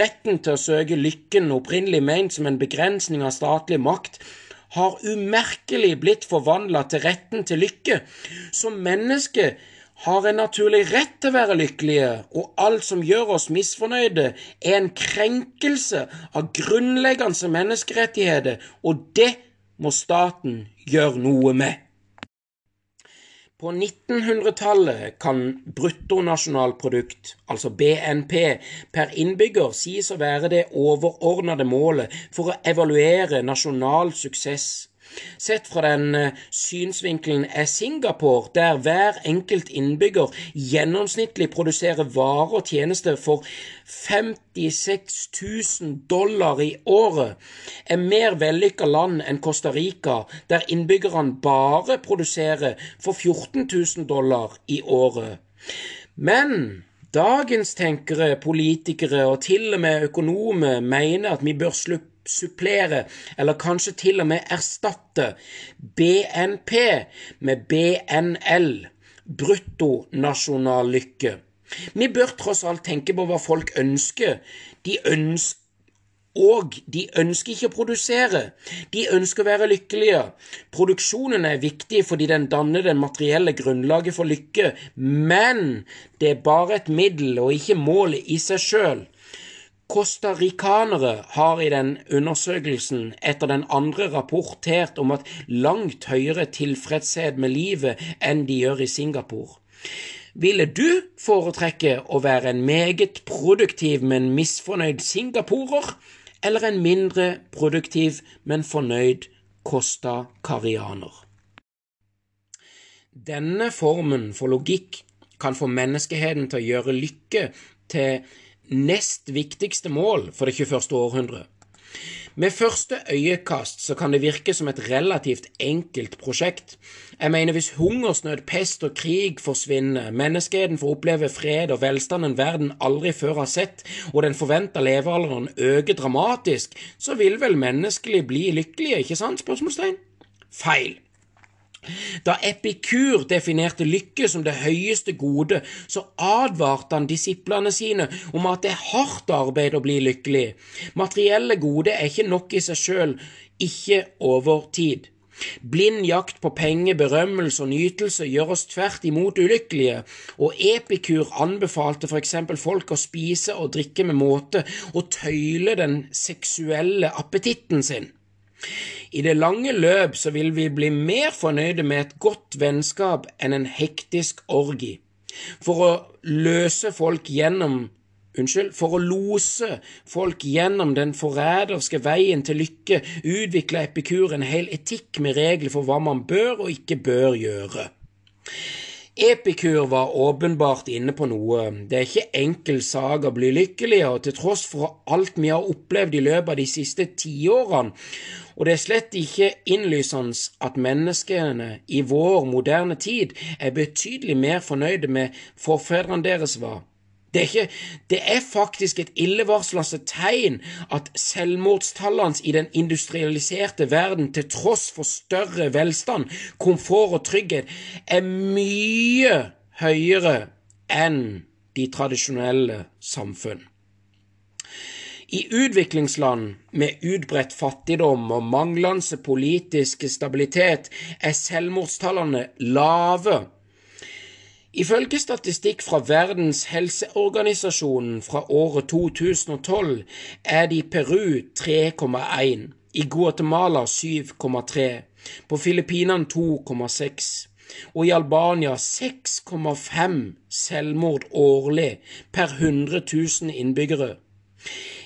Retten til å søke lykken, opprinnelig ment som en begrensning av statlig makt, har umerkelig blitt forvandla til retten til lykke. Som menneske har en naturlig rett til å være lykkelige, og alt som gjør oss misfornøyde, er en krenkelse av grunnleggende menneskerettigheter, og det må staten gjøre noe med. På 1900-tallet kan bruttonasjonalprodukt, altså BNP, per innbygger sies å være det overordnede målet for å evaluere nasjonal suksess. Sett fra den eh, synsvinkelen er Singapore, der hver enkelt innbygger gjennomsnittlig produserer varer og tjenester for 56 000 dollar i året, er mer vellykka land enn Costa Rica, der innbyggerne bare produserer for 14 000 dollar i året. Men dagens tenkere, politikere og til og med økonomer mener at vi bør sluppe supplere, eller kanskje til og med erstatte, BNP med BNL, bruttonasjonallykke. Vi bør tross alt tenke på hva folk ønsker. De ønsker og de ønsker ikke å produsere. De ønsker å være lykkelige. Produksjonen er viktig fordi den danner den materielle grunnlaget for lykke, men det er bare et middel og ikke målet i seg sjøl. Costaricanere har i den undersøkelsen etter den andre rapportert om at langt høyere tilfredshet med livet enn de gjør i Singapore. Ville du foretrekke å være en meget produktiv, men misfornøyd singaporer, eller en mindre produktiv, men fornøyd costacarianer? Denne formen for logikk kan få menneskeheten til å gjøre lykke til nest viktigste mål for det 21. århundre. Med første øyekast så kan det virke som et relativt enkelt prosjekt. Jeg mener hvis hungersnød, pest og krig forsvinner, menneskeheten får oppleve fred og velstanden verden aldri før har sett, og den forventa levealderen øker dramatisk, så vil vel menneskelig bli lykkelige, ikke sant? Spørsmålstegn? Feil. Da Epikur definerte lykke som det høyeste gode, så advarte han disiplene sine om at det er hardt arbeid å bli lykkelig. Materielle gode er ikke nok i seg sjøl, ikke over tid. Blind jakt på penger, berømmelse og nytelse gjør oss tvert imot ulykkelige, og Epikur anbefalte for eksempel folk å spise og drikke med måte og tøyle den seksuelle appetitten sin. I det lange løp så vil vi bli mer fornøyde med et godt vennskap enn en hektisk orgi. For å løse folk gjennom Unnskyld, for å lose folk gjennom den forræderske veien til lykke utvikla Epikur en hel etikk med regler for hva man bør og ikke bør gjøre. Epikur var åpenbart inne på noe. Det er ikke enkel sak å bli lykkelig, og til tross for alt vi har opplevd i løpet av de siste tiårene, og det er slett ikke innlysende at menneskene i vår moderne tid er betydelig mer fornøyde med forfedrene deres var. Det er, ikke, det er faktisk et illevarslende tegn at selvmordstallene i den industrialiserte verden, til tross for større velstand, komfort og trygghet, er mye høyere enn de tradisjonelle samfunn. I utviklingsland med utbredt fattigdom og manglende politisk stabilitet er selvmordstallene lave. Ifølge statistikk fra Verdens helseorganisasjon fra året 2012 er det i Peru 3,1, i Guatemala 7,3, på Filippinene 2,6 og i Albania 6,5 selvmord årlig per 100 000 innbyggere.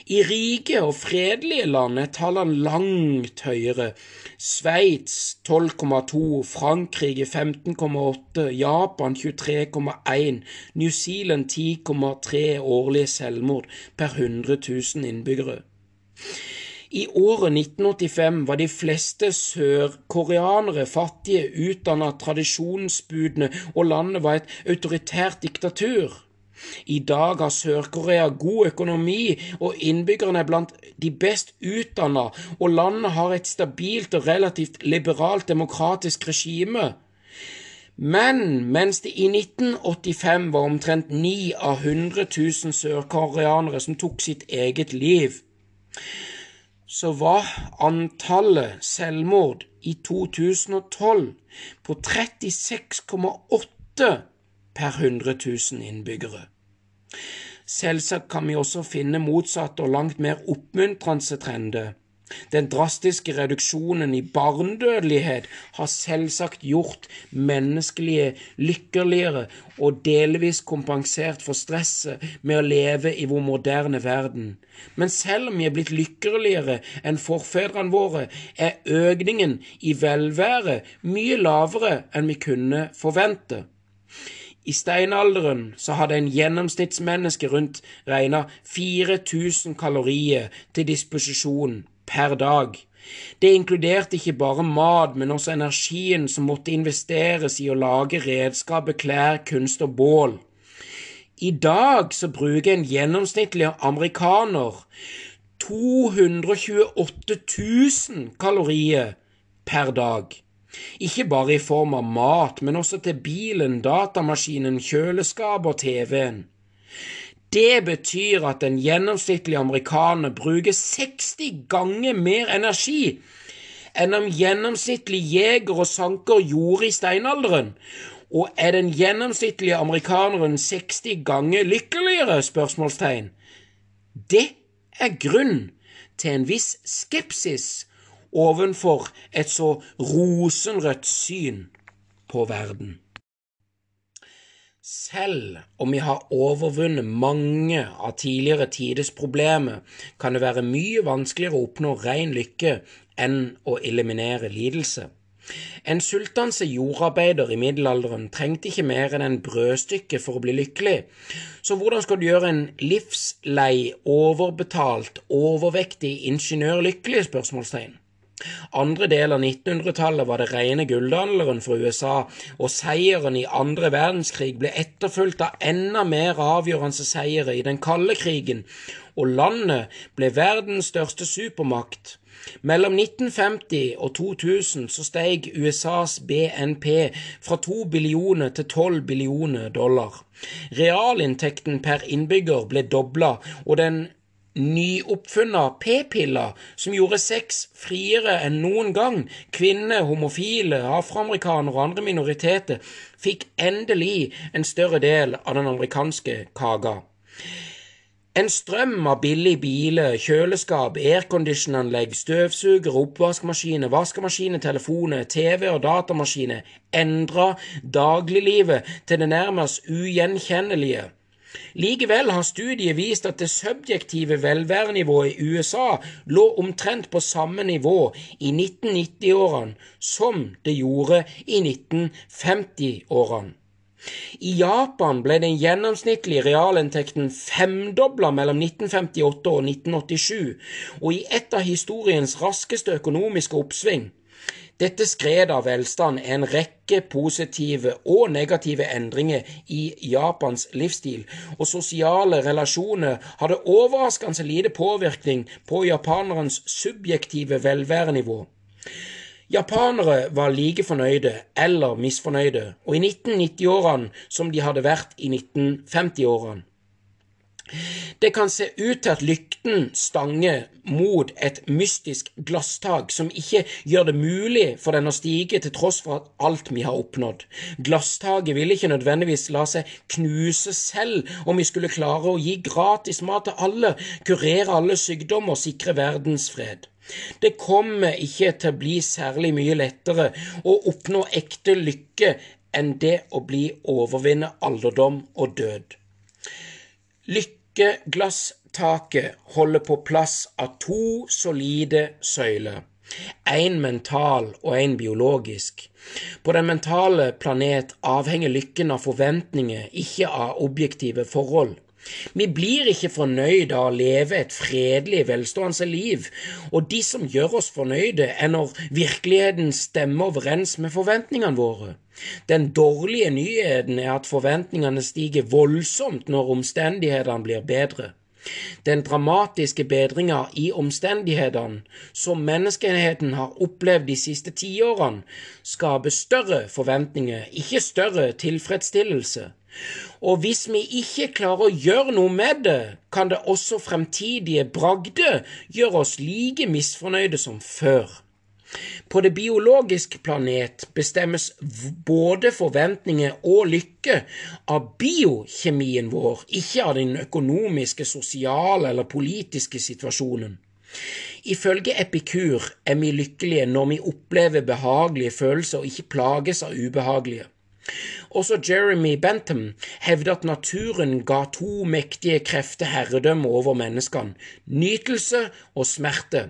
I rike og fredelige land er tallene langt høyere. Sveits 12,2, Frankrike 15,8, Japan 23,1, New Zealand 10,3 årlige selvmord per 100 000 innbyggere. I året 1985 var de fleste sørkoreanere fattige, utdannet tradisjonsbudne, og landet var et autoritært diktatur. I dag har Sør-Korea god økonomi, og innbyggerne er blant de best utdanna, og landet har et stabilt og relativt liberalt demokratisk regime. Men mens det i 1985 var omtrent 9 av 100 000 sørkoreanere som tok sitt eget liv, så var antallet selvmord i 2012 på 36,8 per 100 000 innbyggere. Selvsagt kan vi også finne motsatte og langt mer oppmuntrende trender. Den drastiske reduksjonen i barnedødelighet har selvsagt gjort menneskelige lykkeligere og delvis kompensert for stresset med å leve i vår moderne verden. Men selv om vi er blitt lykkeligere enn forfedrene våre, er økningen i velvære mye lavere enn vi kunne forvente. I steinalderen så hadde en gjennomsnittsmenneske rundt regna 4000 kalorier til disposisjon per dag. Det inkluderte ikke bare mat, men også energien som måtte investeres i å lage redskaper, klær, kunst og bål. I dag så bruker en gjennomsnittlig amerikaner 228 000 kalorier per dag. Ikke bare i form av mat, men også til bilen, datamaskinen, kjøleskapet og TV-en. Det betyr at den gjennomsnittlige amerikaner bruker 60 ganger mer energi enn en gjennomsnittlig jeger og sanker gjorde i steinalderen. Og er den gjennomsnittlige amerikaneren 60 ganger lykkeligere? spørsmålstegn. Det er grunn til en viss skepsis ovenfor et så rosenrødt syn på verden. Selv om vi har overvunnet mange av tidligere tiders problemer, kan det være mye vanskeligere å oppnå ren lykke enn å eliminere lidelse. En sultanse jordarbeider i middelalderen trengte ikke mer enn en brødstykke for å bli lykkelig, så hvordan skal du gjøre en livslei, overbetalt, overvektig ingeniør lykkelig? spørsmålstegn. Andre del av 1900-tallet var det rene gulldaleren for USA, og seieren i andre verdenskrig ble etterfulgt av enda mer avgjørende seire i den kalde krigen, og landet ble verdens største supermakt. Mellom 1950 og 2000 så steg USAs BNP fra 2 billioner til 12 billioner dollar. Realinntekten per innbygger ble dobla, og den nyoppfunna p-piller som gjorde sex friere enn noen gang. Kvinner, homofile, afroamerikanere og andre minoriteter fikk endelig en større del av den amerikanske kaka. En strøm av billige biler, kjøleskap, airconditionanlegg, støvsugere, oppvaskmaskiner, vaskemaskiner, telefoner, TV og datamaskiner endra dagliglivet til det nærmest ugjenkjennelige. Likevel har studiet vist at det subjektive velværenivået i USA lå omtrent på samme nivå i 1990-årene som det gjorde i 1950-årene. I Japan ble den gjennomsnittlige realinntekten femdobla mellom 1958 og 1987, og i et av historiens raskeste økonomiske oppsving dette skredet av velstand er en rekke positive og negative endringer i Japans livsstil, og sosiale relasjoner hadde overraskende lite påvirkning på japanerens subjektive velværenivå. Japanere var like fornøyde eller misfornøyde, og i 1990-årene som de hadde vært i 1950-årene. Det kan se ut til at lykten stanger mot et mystisk glasstak som ikke gjør det mulig for den å stige til tross for alt vi har oppnådd. Glasstaket vil ikke nødvendigvis la seg knuse selv om vi skulle klare å gi gratis mat til alle, kurere alle sykdommer og sikre verdensfred. Det kommer ikke til å bli særlig mye lettere å oppnå ekte lykke enn det å bli overvinne alderdom og død. Lykke Glastaket holder på plass av to solide søyler, én mental og én biologisk. På den mentale planet avhenger lykken av forventninger, ikke av objektive forhold. Vi blir ikke fornøyd av å leve et fredelig, velstående liv, og de som gjør oss fornøyde, er når virkeligheten stemmer overens med forventningene våre. Den dårlige nyheten er at forventningene stiger voldsomt når omstendighetene blir bedre. Den dramatiske bedringa i omstendighetene som menneskeheten har opplevd de siste tiårene, skaper større forventninger, ikke større tilfredsstillelse. Og hvis vi ikke klarer å gjøre noe med det, kan det også fremtidige bragder gjøre oss like misfornøyde som før. På det biologiske planet bestemmes både forventninger og lykke av biokjemien vår, ikke av den økonomiske, sosiale eller politiske situasjonen. Ifølge Epikur er vi lykkelige når vi opplever behagelige følelser og ikke plages av ubehagelige. Også Jeremy Bentham hevder at naturen ga to mektige krefter herredømme over menneskene, nytelse og smerte.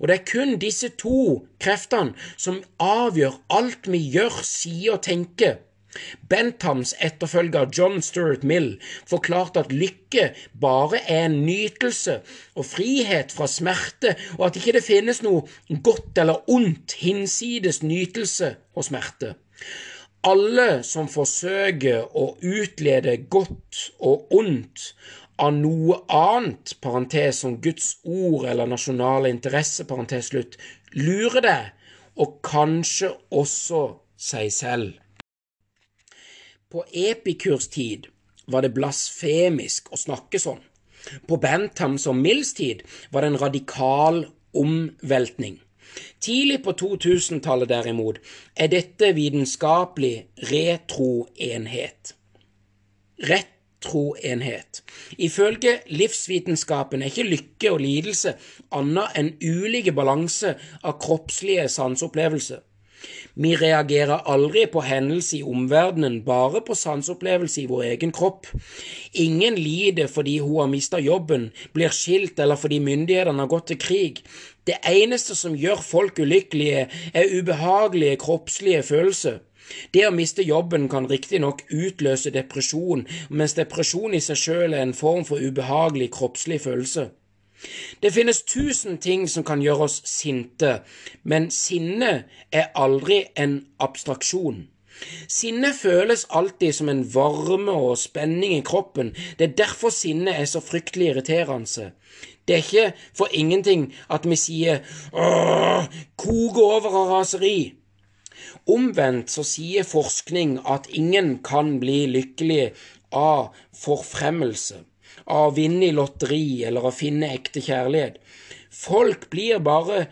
Og det er kun disse to kreftene som avgjør alt vi gjør, sier og tenker. Benthams etterfølger John Stuart Mill forklarte at lykke bare er en nytelse og frihet fra smerte, og at ikke det finnes noe godt eller ondt hinsides nytelse og smerte. Alle som forsøker å utlede godt og ondt av noe annet, parentes som Guds ord eller nasjonale interesse, parentes slutt, lurer det, og kanskje også seg selv. På Epikurs tid var det blasfemisk å snakke sånn. På Benthams og Mills tid var det en radikal omveltning. Tidlig på 2000-tallet, derimot, er dette vitenskapelig retroenhet. Retroenhet. Ifølge livsvitenskapen er ikke lykke og lidelse annet enn ulike balanse av kroppslige sanseopplevelser. Vi reagerer aldri på hendelser i omverdenen, bare på sanseopplevelse i vår egen kropp. Ingen lider fordi hun har mista jobben, blir skilt eller fordi myndighetene har gått til krig. Det eneste som gjør folk ulykkelige, er ubehagelige kroppslige følelser. Det å miste jobben kan riktignok utløse depresjon, mens depresjon i seg selv er en form for ubehagelig kroppslig følelse. Det finnes tusen ting som kan gjøre oss sinte, men sinne er aldri en abstraksjon. Sinne føles alltid som en varme og spenning i kroppen, det er derfor sinne er så fryktelig irriterende. Det er ikke for ingenting at vi sier åh, koke over av raseri. Omvendt så sier forskning at ingen kan bli lykkelig av forfremmelse av å vinne i lotteri eller å finne ekte kjærlighet. Folk blir bare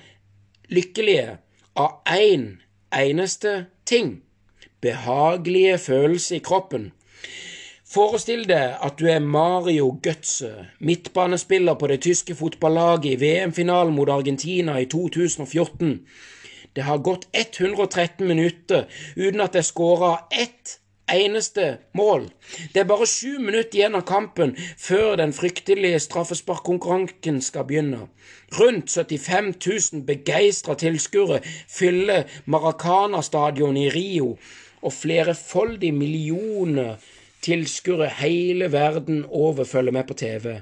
lykkelige av én en eneste ting behagelige følelser i kroppen. Forestill deg at du er Mario Götze, midtbanespiller på det tyske fotballaget i VM-finalen mot Argentina i 2014. Det har gått 113 minutter uten at jeg skåra ett eneste mål. Det er bare sju minutter igjen av kampen før den fryktelige straffesparkkonkurransen skal begynne. Rundt 75 000 begeistra tilskuere fyller Maracana-stadion i Rio, og flerefoldige millioner tilskuere hele verden over følger med på TV.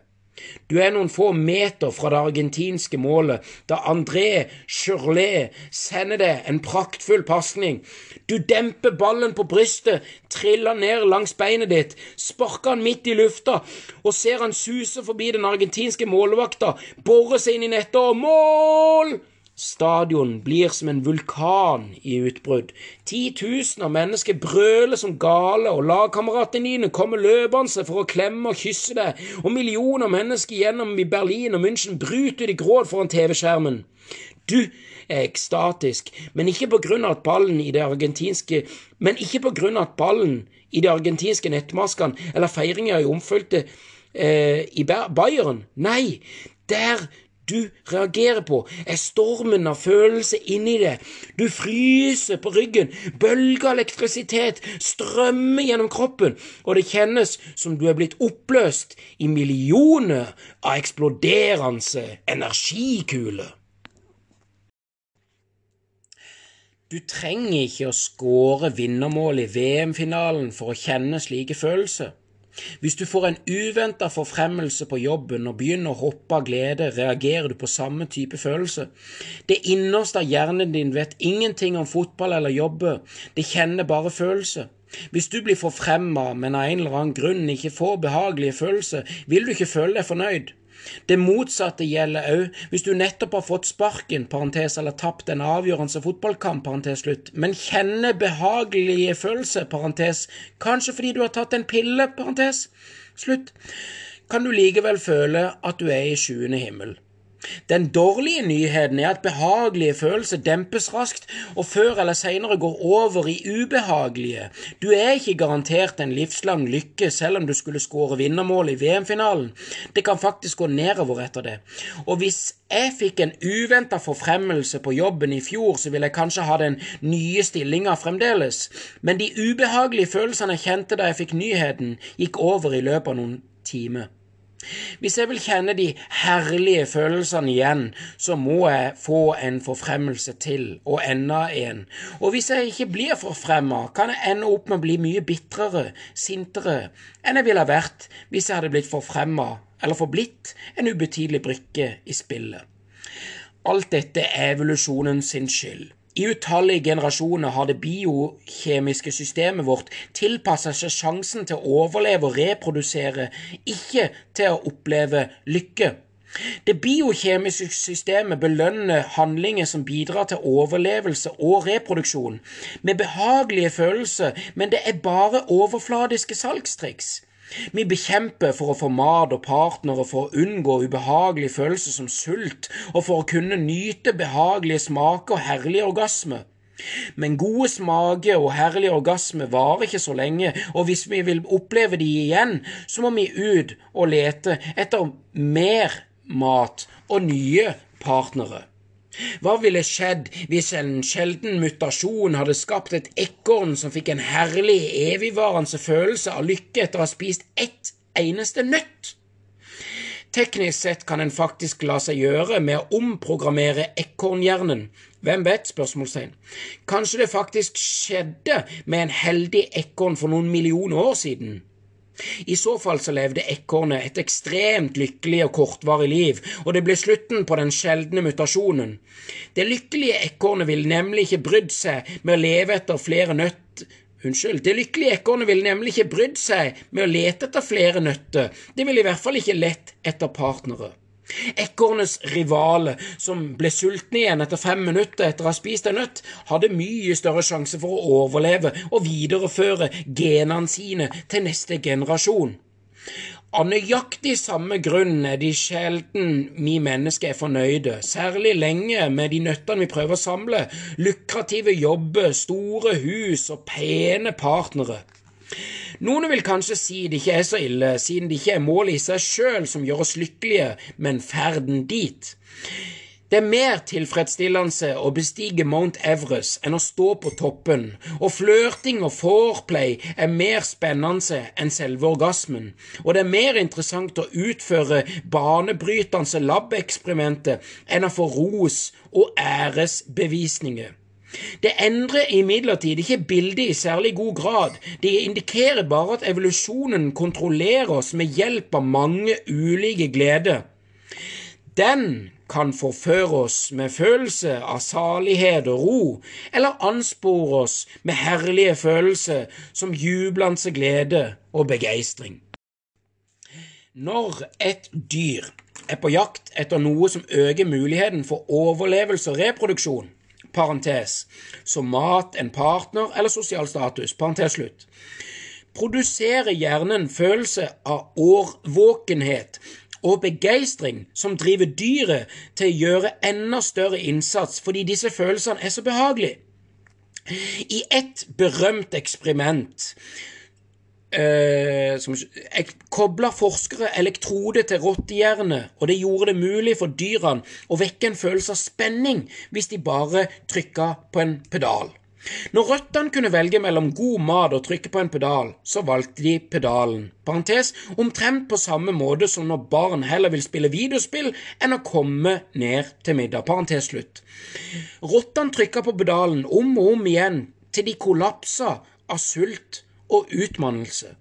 Du er noen få meter fra det argentinske målet da André Churlet sender deg en praktfull pasning. Du demper ballen på brystet, triller ned langs beinet ditt, sparker han midt i lufta og ser han suse forbi den argentinske målvakta, borer seg inn i nettet og mål! Stadion blir som en vulkan i utbrudd. Titusener av mennesker brøler som gale, og lagkameratene dine kommer løpende for å klemme og kysse deg, og millioner mennesker gjennom i Berlin og München bryter ut i gråt foran TV-skjermen. Du er ekstatisk, men ikke på grunn av at ballen i det argentinske Men ikke på grunn av at ballen i de argentinske nettmaskene eller feiringa i omfølte eh, i Bayern. Nei, der du reagerer på, er stormen av følelse inni det. Du fryser på ryggen, bølger av elektrisitet strømmer gjennom kroppen, og det kjennes som du er blitt oppløst i millioner av eksploderende energikuler. Du trenger ikke å skåre vinnermål i VM-finalen for å kjenne slike følelser. Hvis du får en uventa forfremmelse på jobben og begynner å hoppe av glede, reagerer du på samme type følelse. Det innerste av hjernen din vet ingenting om fotball eller jobbe, det kjenner bare følelse. Hvis du blir forfremma, men av en eller annen grunn ikke får behagelige følelser, vil du ikke føle deg fornøyd. Det motsatte gjelder òg hvis du nettopp har fått sparken, parentes, eller tapt en avgjørende fotballkamp, parentes slutt, men kjenner behagelige følelser, parentes, kanskje fordi du har tatt en pille, parentes, slutt, kan du likevel føle at du er i sjuende himmel. Den dårlige nyheten er at behagelige følelser dempes raskt og før eller senere går over i ubehagelige. Du er ikke garantert en livslang lykke selv om du skulle skåre vinnermål i VM-finalen. Det kan faktisk gå nedover etter det. Og hvis jeg fikk en uventa forfremmelse på jobben i fjor, så ville jeg kanskje ha den nye stillinga fremdeles, men de ubehagelige følelsene jeg kjente da jeg fikk nyheten, gikk over i løpet av noen timer. Hvis jeg vil kjenne de herlige følelsene igjen, så må jeg få en forfremmelse til, og enda en. Og hvis jeg ikke blir forfremma, kan jeg ende opp med å bli mye bitrere, sintere, enn jeg ville ha vært hvis jeg hadde blitt forfremma, eller forblitt, en ubetydelig brikke i spillet. Alt dette er evolusjonen sin skyld. I utallige generasjoner har det biokjemiske systemet vårt tilpasset seg sjansen til å overleve og reprodusere, ikke til å oppleve lykke. Det biokjemiske systemet belønner handlinger som bidrar til overlevelse og reproduksjon, med behagelige følelser, men det er bare overfladiske salgstriks. Vi bekjemper for å få mat og partnere for å unngå ubehagelige følelser som sult, og for å kunne nyte behagelige smaker og herlige orgasmer. Men gode smaker og herlig orgasme varer ikke så lenge, og hvis vi vil oppleve de igjen, så må vi ut og lete etter mer mat og nye partnere. Hva ville skjedd hvis en sjelden mutasjon hadde skapt et ekorn som fikk en herlig, evigvarende følelse av lykke etter å ha spist ett eneste nøtt? Teknisk sett kan en faktisk la seg gjøre med å omprogrammere ekornhjernen. Hvem vet? spørsmålstegn. Kanskje det faktisk skjedde med en heldig ekorn for noen millioner år siden? I så fall så levde ekornet et ekstremt lykkelig og kortvarig liv, og det ble slutten på den sjeldne mutasjonen. Det lykkelige ekornet ville nemlig ikke brydd seg med å leve etter flere nøtt Unnskyld, det lykkelige ekornet ville nemlig ikke brydd seg med å lete etter flere nøtter, det ville i hvert fall ikke lett etter partnere. Ekornets rivale, som ble sultne igjen etter fem minutter etter å ha spist en nøtt, hadde mye større sjanse for å overleve og videreføre genene sine til neste generasjon. Av nøyaktig samme grunn er de sjelden vi mennesker er fornøyde, særlig lenge med de nøttene vi prøver å samle, lukrative jobber, store hus og pene partnere. Noen vil kanskje si det ikke er så ille, siden det ikke er målet i seg sjøl som gjør oss lykkelige, men ferden dit. Det er mer tilfredsstillende å bestige Mount Everest enn å stå på toppen, og flørting og foreplay er mer spennende enn selve orgasmen, og det er mer interessant å utføre banebrytende labeksperimenter enn å få ros og æresbevisninger. Det endrer imidlertid ikke bildet i særlig god grad, det indikerer bare at evolusjonen kontrollerer oss med hjelp av mange ulike gleder. Den kan forføre oss med følelse av salighet og ro, eller anspore oss med herlige følelser som jublende glede og begeistring. Når et dyr er på jakt etter noe som øker muligheten for overlevelse og reproduksjon, parentes, som mat, en partner eller sosial status, parentes slutt, produserer hjernen følelse av årvåkenhet og begeistring som driver dyret til å gjøre enda større innsats fordi disse følelsene er så behagelige. I et berømt eksperiment eh, som, kobla forskere elektrode til rottehjerne, og det gjorde det mulig for dyrene å vekke en følelse av spenning hvis de bare trykka på en pedal. Når røttene kunne velge mellom god mat og trykke på en pedal, så valgte de pedalen. Parentes, omtrent på samme måte som når barn heller vil spille videospill enn å komme ned til middag. Parentes slutt. Rottene trykka på pedalen om og om igjen til de kollapsa av sult og utmannelse.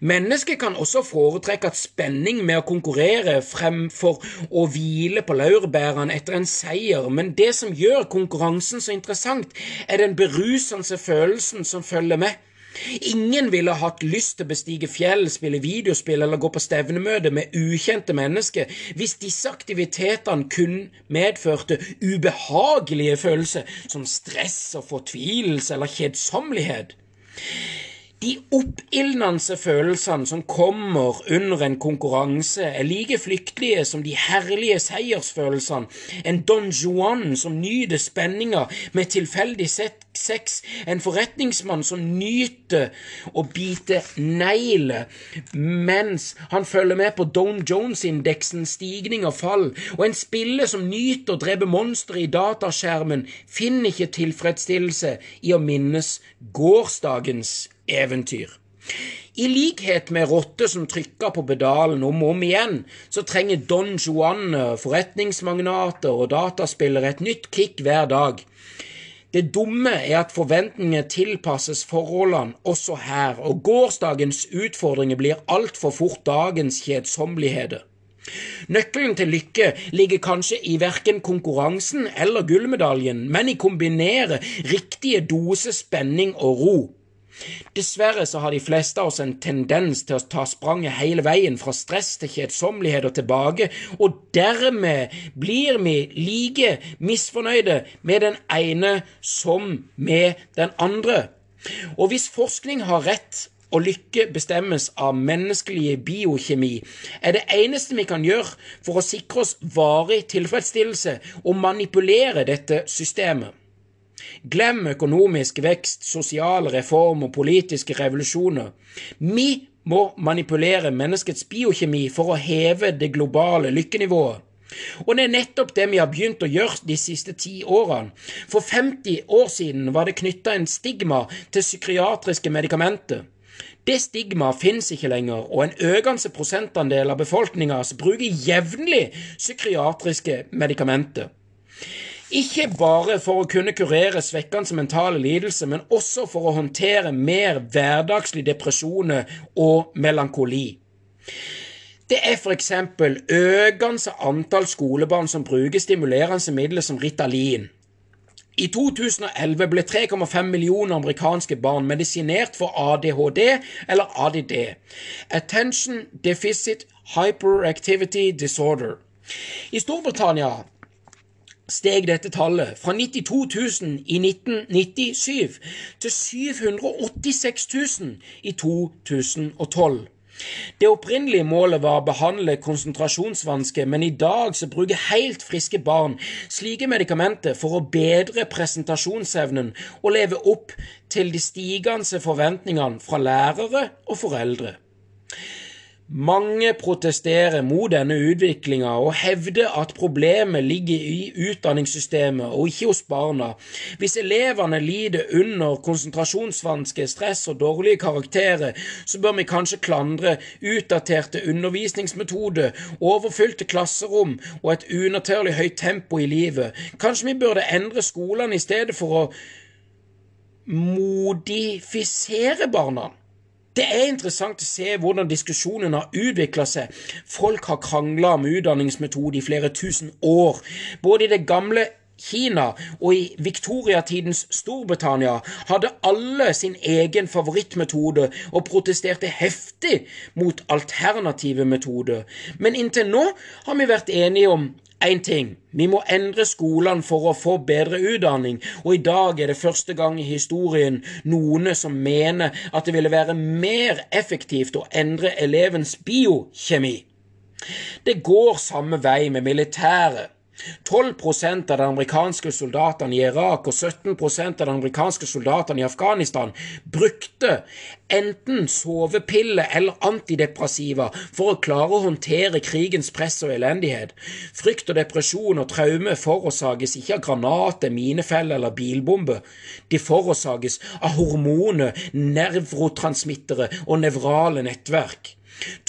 Mennesket kan også foretrekke at spenning med å konkurrere fremfor å hvile på laurbærene etter en seier, men det som gjør konkurransen så interessant, er den berusende følelsen som følger med. Ingen ville hatt lyst til å bestige fjell, spille videospill eller gå på stevnemøte med ukjente mennesker hvis disse aktivitetene kun medførte ubehagelige følelser som stress og fortvilelse eller kjedsommelighet. De oppildnende følelsene som kommer under en konkurranse, er like flyktige som de herlige seiersfølelsene. En Don Juan som nyter spenninga med tilfeldig sex, en forretningsmann som nyter å bite negler mens han følger med på Don Jones-indeksens stigning og fall, og en spiller som nyter å drepe monstre i dataskjermen, finner ikke tilfredsstillelse i å minnes gårsdagens eventyr. I likhet med rotter som trykker på pedalen om og om igjen, så trenger Don Juan, forretningsmagnater og dataspillere et nytt kick hver dag. Det dumme er at forventningene tilpasses forholdene også her, og gårsdagens utfordringer blir altfor fort dagens kjedsommeligheter. Nøkkelen til lykke ligger kanskje i verken konkurransen eller gullmedaljen, men i kombinere riktige dose spenning og ro. Dessverre så har de fleste av oss en tendens til å ta spranget hele veien fra stress til kjedsommelighet og tilbake, og dermed blir vi like misfornøyde med den ene som med den andre. Og hvis forskning har rett, og lykke bestemmes av menneskelige biokjemi, er det eneste vi kan gjøre for å sikre oss varig tilfredsstillelse, å manipulere dette systemet. Glem økonomisk vekst, sosiale reformer og politiske revolusjoner. Vi må manipulere menneskets biokjemi for å heve det globale lykkenivået. Og det er nettopp det vi har begynt å gjøre de siste ti årene. For 50 år siden var det knytta en stigma til psykiatriske medikamenter. Det stigmaet finnes ikke lenger, og en økende prosentandel av befolkninga bruker jevnlig psykiatriske medikamenter. Ikke bare for å kunne kurere svekkende mentale lidelser, men også for å håndtere mer hverdagslige depresjoner og melankoli. Det er f.eks. økende antall skolebarn som bruker stimulerende midler som Ritalin. I 2011 ble 3,5 millioner amerikanske barn medisinert for ADHD eller ADD, Attention Deficit Hyperactivity Disorder. I Storbritannia steg dette tallet fra 92 000 i 1997 til 786 000 i 2012. Det opprinnelige målet var å behandle konsentrasjonsvansker, men i dag så bruker helt friske barn slike medikamenter for å bedre presentasjonsevnen og leve opp til de stigende forventningene fra lærere og foreldre. Mange protesterer mot denne utviklinga og hevder at problemet ligger i utdanningssystemet og ikke hos barna. Hvis elevene lider under konsentrasjonsvansker, stress og dårlige karakterer, så bør vi kanskje klandre utdaterte undervisningsmetoder, overfylte klasserom og et unaturlig høyt tempo i livet. Kanskje vi burde endre skolene i stedet for å modifisere barna. Det er interessant å se hvordan diskusjonen har utvikla seg. Folk har krangla om utdanningsmetode i flere tusen år. Både i det gamle Kina og i viktoriatidens Storbritannia hadde alle sin egen favorittmetode og protesterte heftig mot alternative metoder. Men inntil nå har vi vært enige om én ting. Vi må endre skolene for å få bedre utdanning, og i dag er det første gang i historien noen som mener at det ville være mer effektivt å endre elevens biokjemi. Det går samme vei med militæret. 12% av de amerikanske soldatene i Irak og 17% av de amerikanske soldatene i Afghanistan brukte enten sovepiller eller antidepressiva for å klare å håndtere krigens press og elendighet. Frykt og depresjon og traume forårsakes ikke av granater, minefeller eller bilbomber. De forårsakes av hormoner, nervrotransmittere og nevrale nettverk.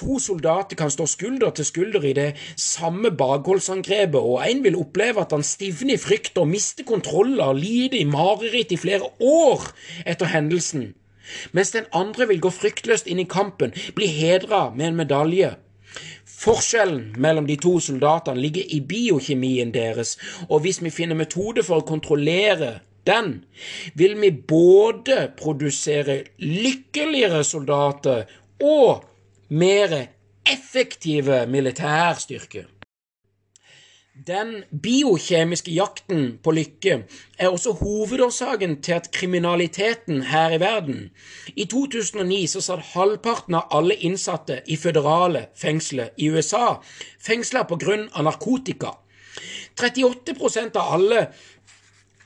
To soldater kan stå skulder til skulder i det samme bakholdsangrepet, og en vil oppleve at han stivner i frykt og mister kontroller, lider i mareritt i flere år etter hendelsen, mens den andre vil gå fryktløst inn i kampen, bli hedra med en medalje. Forskjellen mellom de to soldatene ligger i biokjemien deres, og hvis vi finner metode for å kontrollere den, vil vi både produsere lykkeligere soldater og mer effektive militærstyrker. Den biokjemiske jakten på lykke er også hovedårsaken til at kriminaliteten her i verden I 2009 så satt halvparten av alle innsatte i føderale fengsler i USA fengsla pga. narkotika. 38% av alle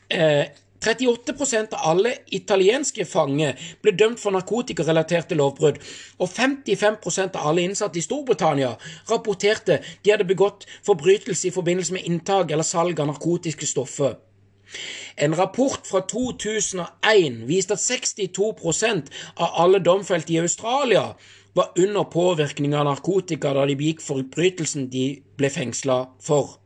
eh, 38% av alle italienske fanger ble dømt for narkotikarelaterte lovbrudd, og 55% av alle innsatte i Storbritannia rapporterte de hadde begått forbrytelse i forbindelse med inntak eller salg av narkotiske stoffer. En rapport fra 2001 viste at 62% av alle domfelte i Australia var under påvirkning av narkotika da de begikk forbrytelsen de ble fengsla for.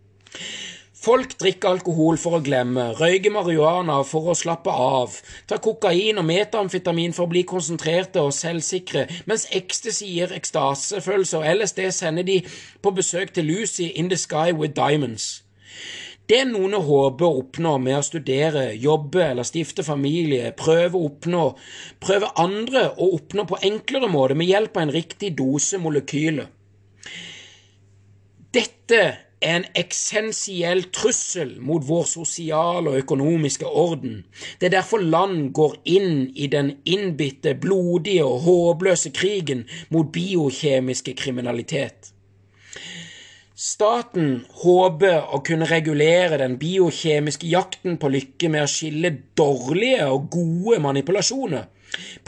Folk drikker alkohol for å glemme, røyker marihuana for å slappe av, tar kokain og metamfetamin for å bli konsentrerte og selvsikre, mens ecstasy gir ekstasefølelser, og LSD sender de på besøk til Lucy in the sky with diamonds. Det noen håper å oppnå med å studere, jobbe eller stifte familie, prøve å oppnå, prøve andre å oppnå på enklere måter med hjelp av en riktig dose molekyler. Dette en essensiell trussel mot vår sosiale og økonomiske orden. Det er derfor land går inn i den innbitte, blodige og håpløse krigen mot biokjemiske kriminalitet. Staten håper å kunne regulere den biokjemiske jakten på lykke med å skille dårlige og gode manipulasjoner.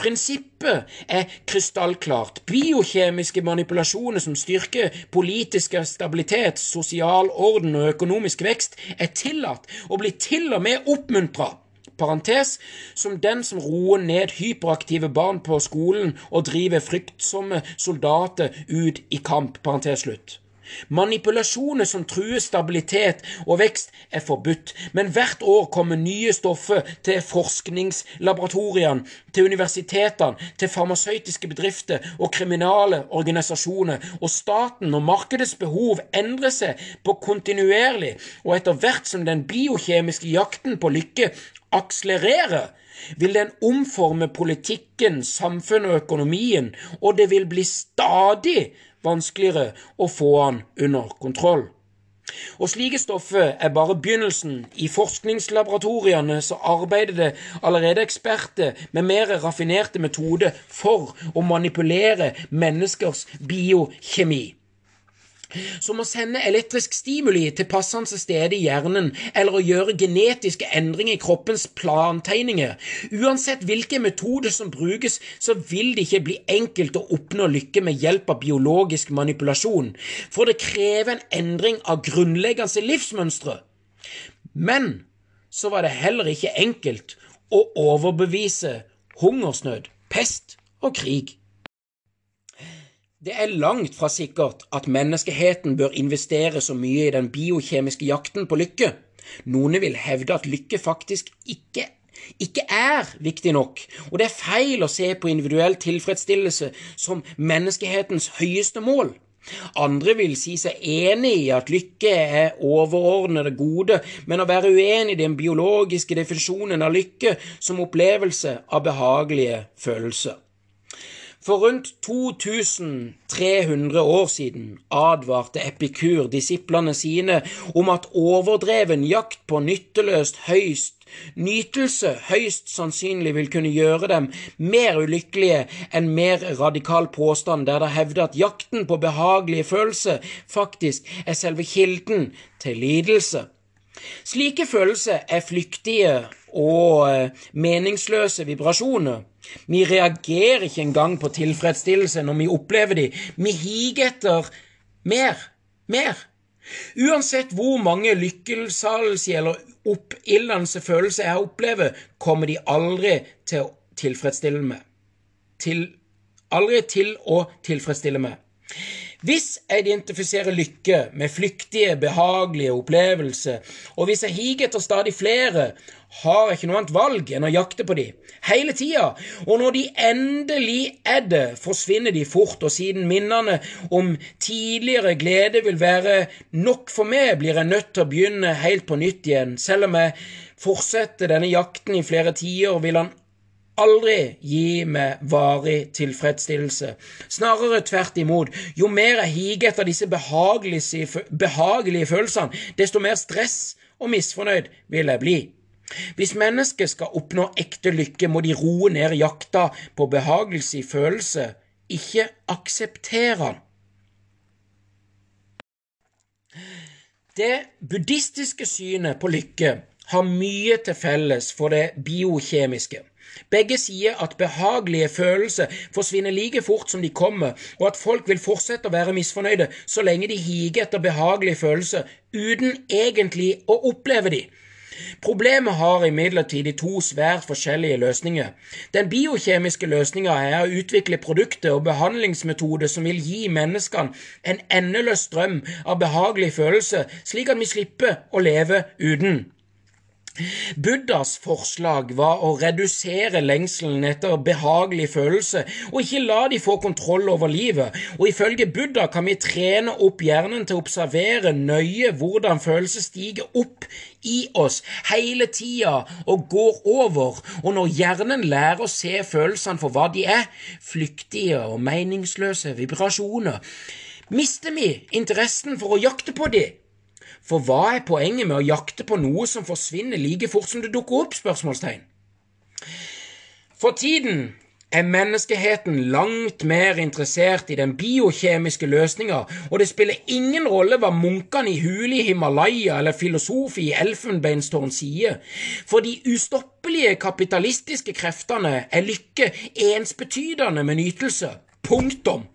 Prinsippet er krystallklart. Biokjemiske manipulasjoner som styrker politisk stabilitet, sosial orden og økonomisk vekst, er tillatt og blir til og med oppmuntra. Parentes, som den som roer ned hyperaktive barn på skolen og driver fryktsomme soldater ut i kamp. Parentes slutt. Manipulasjoner som truer stabilitet og vekst, er forbudt, men hvert år kommer nye stoffer til forskningslaboratoriene, til universitetene, til farmasøytiske bedrifter og kriminale organisasjoner, og staten og markedets behov endrer seg på kontinuerlig, og etter hvert som den biokjemiske jakten på lykke akselererer, vil den omforme politikken, samfunnet og økonomien, og det vil bli stadig vanskeligere å få han under kontroll. Og slike stoffer er bare begynnelsen. I forskningslaboratoriene så arbeider det allerede eksperter med mer raffinerte metoder for å manipulere menneskers biokjemi som å sende elektrisk stimuli til passende steder i hjernen, eller å gjøre genetiske endringer i kroppens plantegninger. Uansett hvilke metoder som brukes, så vil det ikke bli enkelt å oppnå lykke med hjelp av biologisk manipulasjon, for det krever en endring av grunnleggende livsmønstre. Men så var det heller ikke enkelt å overbevise hungersnød, pest og krig. Det er langt fra sikkert at menneskeheten bør investere så mye i den biokjemiske jakten på lykke. Noen vil hevde at lykke faktisk ikke, ikke er viktig nok, og det er feil å se på individuell tilfredsstillelse som menneskehetens høyeste mål. Andre vil si seg enig i at lykke er overordnede gode, men å være uenig i den biologiske definisjonen av lykke som opplevelse av behagelige følelser. For rundt 2300 år siden advarte Epikur disiplene sine om at overdreven jakt på nytteløst høyst Nytelse høyst sannsynlig vil kunne gjøre dem mer ulykkelige enn mer radikal påstand der det hevder at jakten på behagelige følelser faktisk er selve kilden til lidelse. Slike følelser er flyktige og eh, meningsløse vibrasjoner. Vi reagerer ikke engang på tilfredsstillelse når vi opplever de. Vi higer etter mer, mer. Uansett hvor mange lykkelsalsi eller oppildende følelser jeg opplever, kommer de aldri til å tilfredsstille meg. Til, aldri til å tilfredsstille meg. Hvis jeg identifiserer lykke med flyktige, behagelige opplevelser, og hvis jeg higer etter stadig flere, har jeg ikke noe annet valg enn å jakte på de, hele tida, og når de endelig er det, forsvinner de fort, og siden minnene om tidligere glede vil være nok for meg, blir jeg nødt til å begynne helt på nytt igjen. Selv om jeg fortsetter denne jakten i flere tider, vil han aldri gi meg varig tilfredsstillelse. Snarere tvert imot. Jo mer jeg higer etter disse behagelige, behagelige følelsene, desto mer stress og misfornøyd vil jeg bli. Hvis mennesket skal oppnå ekte lykke, må de roe ned jakta på behagelse i følelse, ikke akseptere den. Det buddhistiske synet på lykke har mye til felles for det biokjemiske. Begge sier at behagelige følelser forsvinner like fort som de kommer, og at folk vil fortsette å være misfornøyde så lenge de higer etter behagelige følelser uten egentlig å oppleve de. Problemet har imidlertid de to svært forskjellige løsninger. Den biokjemiske løsninga er å utvikle produkter og behandlingsmetoder som vil gi menneskene en endeløs strøm av behagelige følelser, slik at vi slipper å leve uten. Buddhas forslag var å redusere lengselen etter behagelig følelse og ikke la de få kontroll over livet, og ifølge Buddha kan vi trene opp hjernen til å observere nøye hvordan følelser stiger opp i oss hele tida og går over, og når hjernen lærer å se følelsene for hva de er, flyktige og meningsløse vibrasjoner, mister vi interessen for å jakte på dem for hva er poenget med å jakte på noe som forsvinner like fort som det dukker opp? spørsmålstegn. For tiden er menneskeheten langt mer interessert i den biokjemiske løsninga, og det spiller ingen rolle hva munkene i hule i Himalaya eller filosofi i Elfenbeinstårn sier, for de ustoppelige kapitalistiske kreftene er lykke ensbetydende med nytelse. Punktum.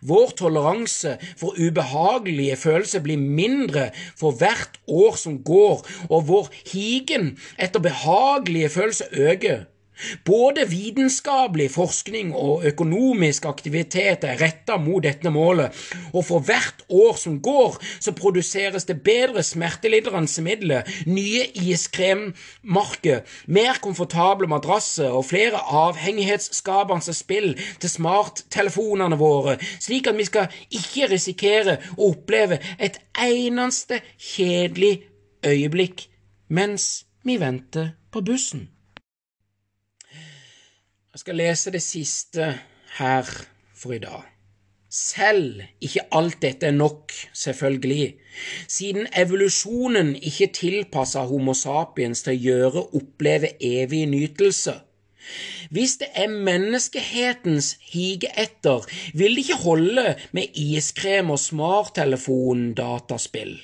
Vår toleranse for ubehagelige følelser blir mindre for hvert år som går, og vår higen etter behagelige følelser øker. Både vitenskapelig forskning og økonomisk aktivitet er retta mot dette målet, og for hvert år som går, så produseres det bedre smertelindrende midler, nye iskremmarker, mer komfortable madrasser og flere avhengighetsskapende spill til smarttelefonene våre, slik at vi skal ikke risikere å oppleve et eneste kjedelig øyeblikk mens vi venter på bussen. Jeg skal lese det siste her for i dag. Selv ikke alt dette er nok, selvfølgelig, siden evolusjonen ikke tilpassa Homo sapiens til å gjøre oppleve evig nytelse. Hvis det er menneskehetens hige etter, vil det ikke holde med iskrem og smarttelefon-dataspill.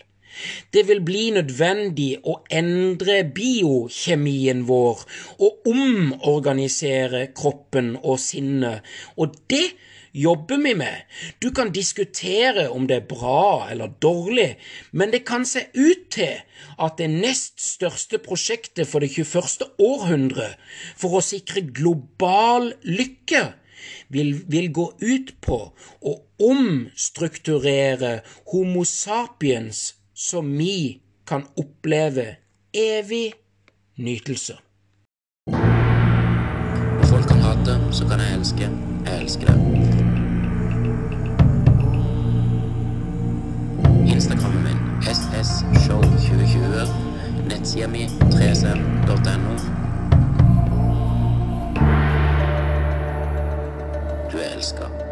Det vil bli nødvendig å endre biokjemien vår og omorganisere kroppen og sinnet, og det jobber vi med. Du kan diskutere om det er bra eller dårlig, men det kan se ut til at det nest største prosjektet for det 21. århundre for å sikre global lykke vil, vil gå ut på å omstrukturere Homo sapiens så vi kan oppleve evig nytelse. Folk kan hate, så kan jeg elske. Jeg elsker det. Instagrammen min ssshow2020. Nettsida mi 3cm.no. Du er elska.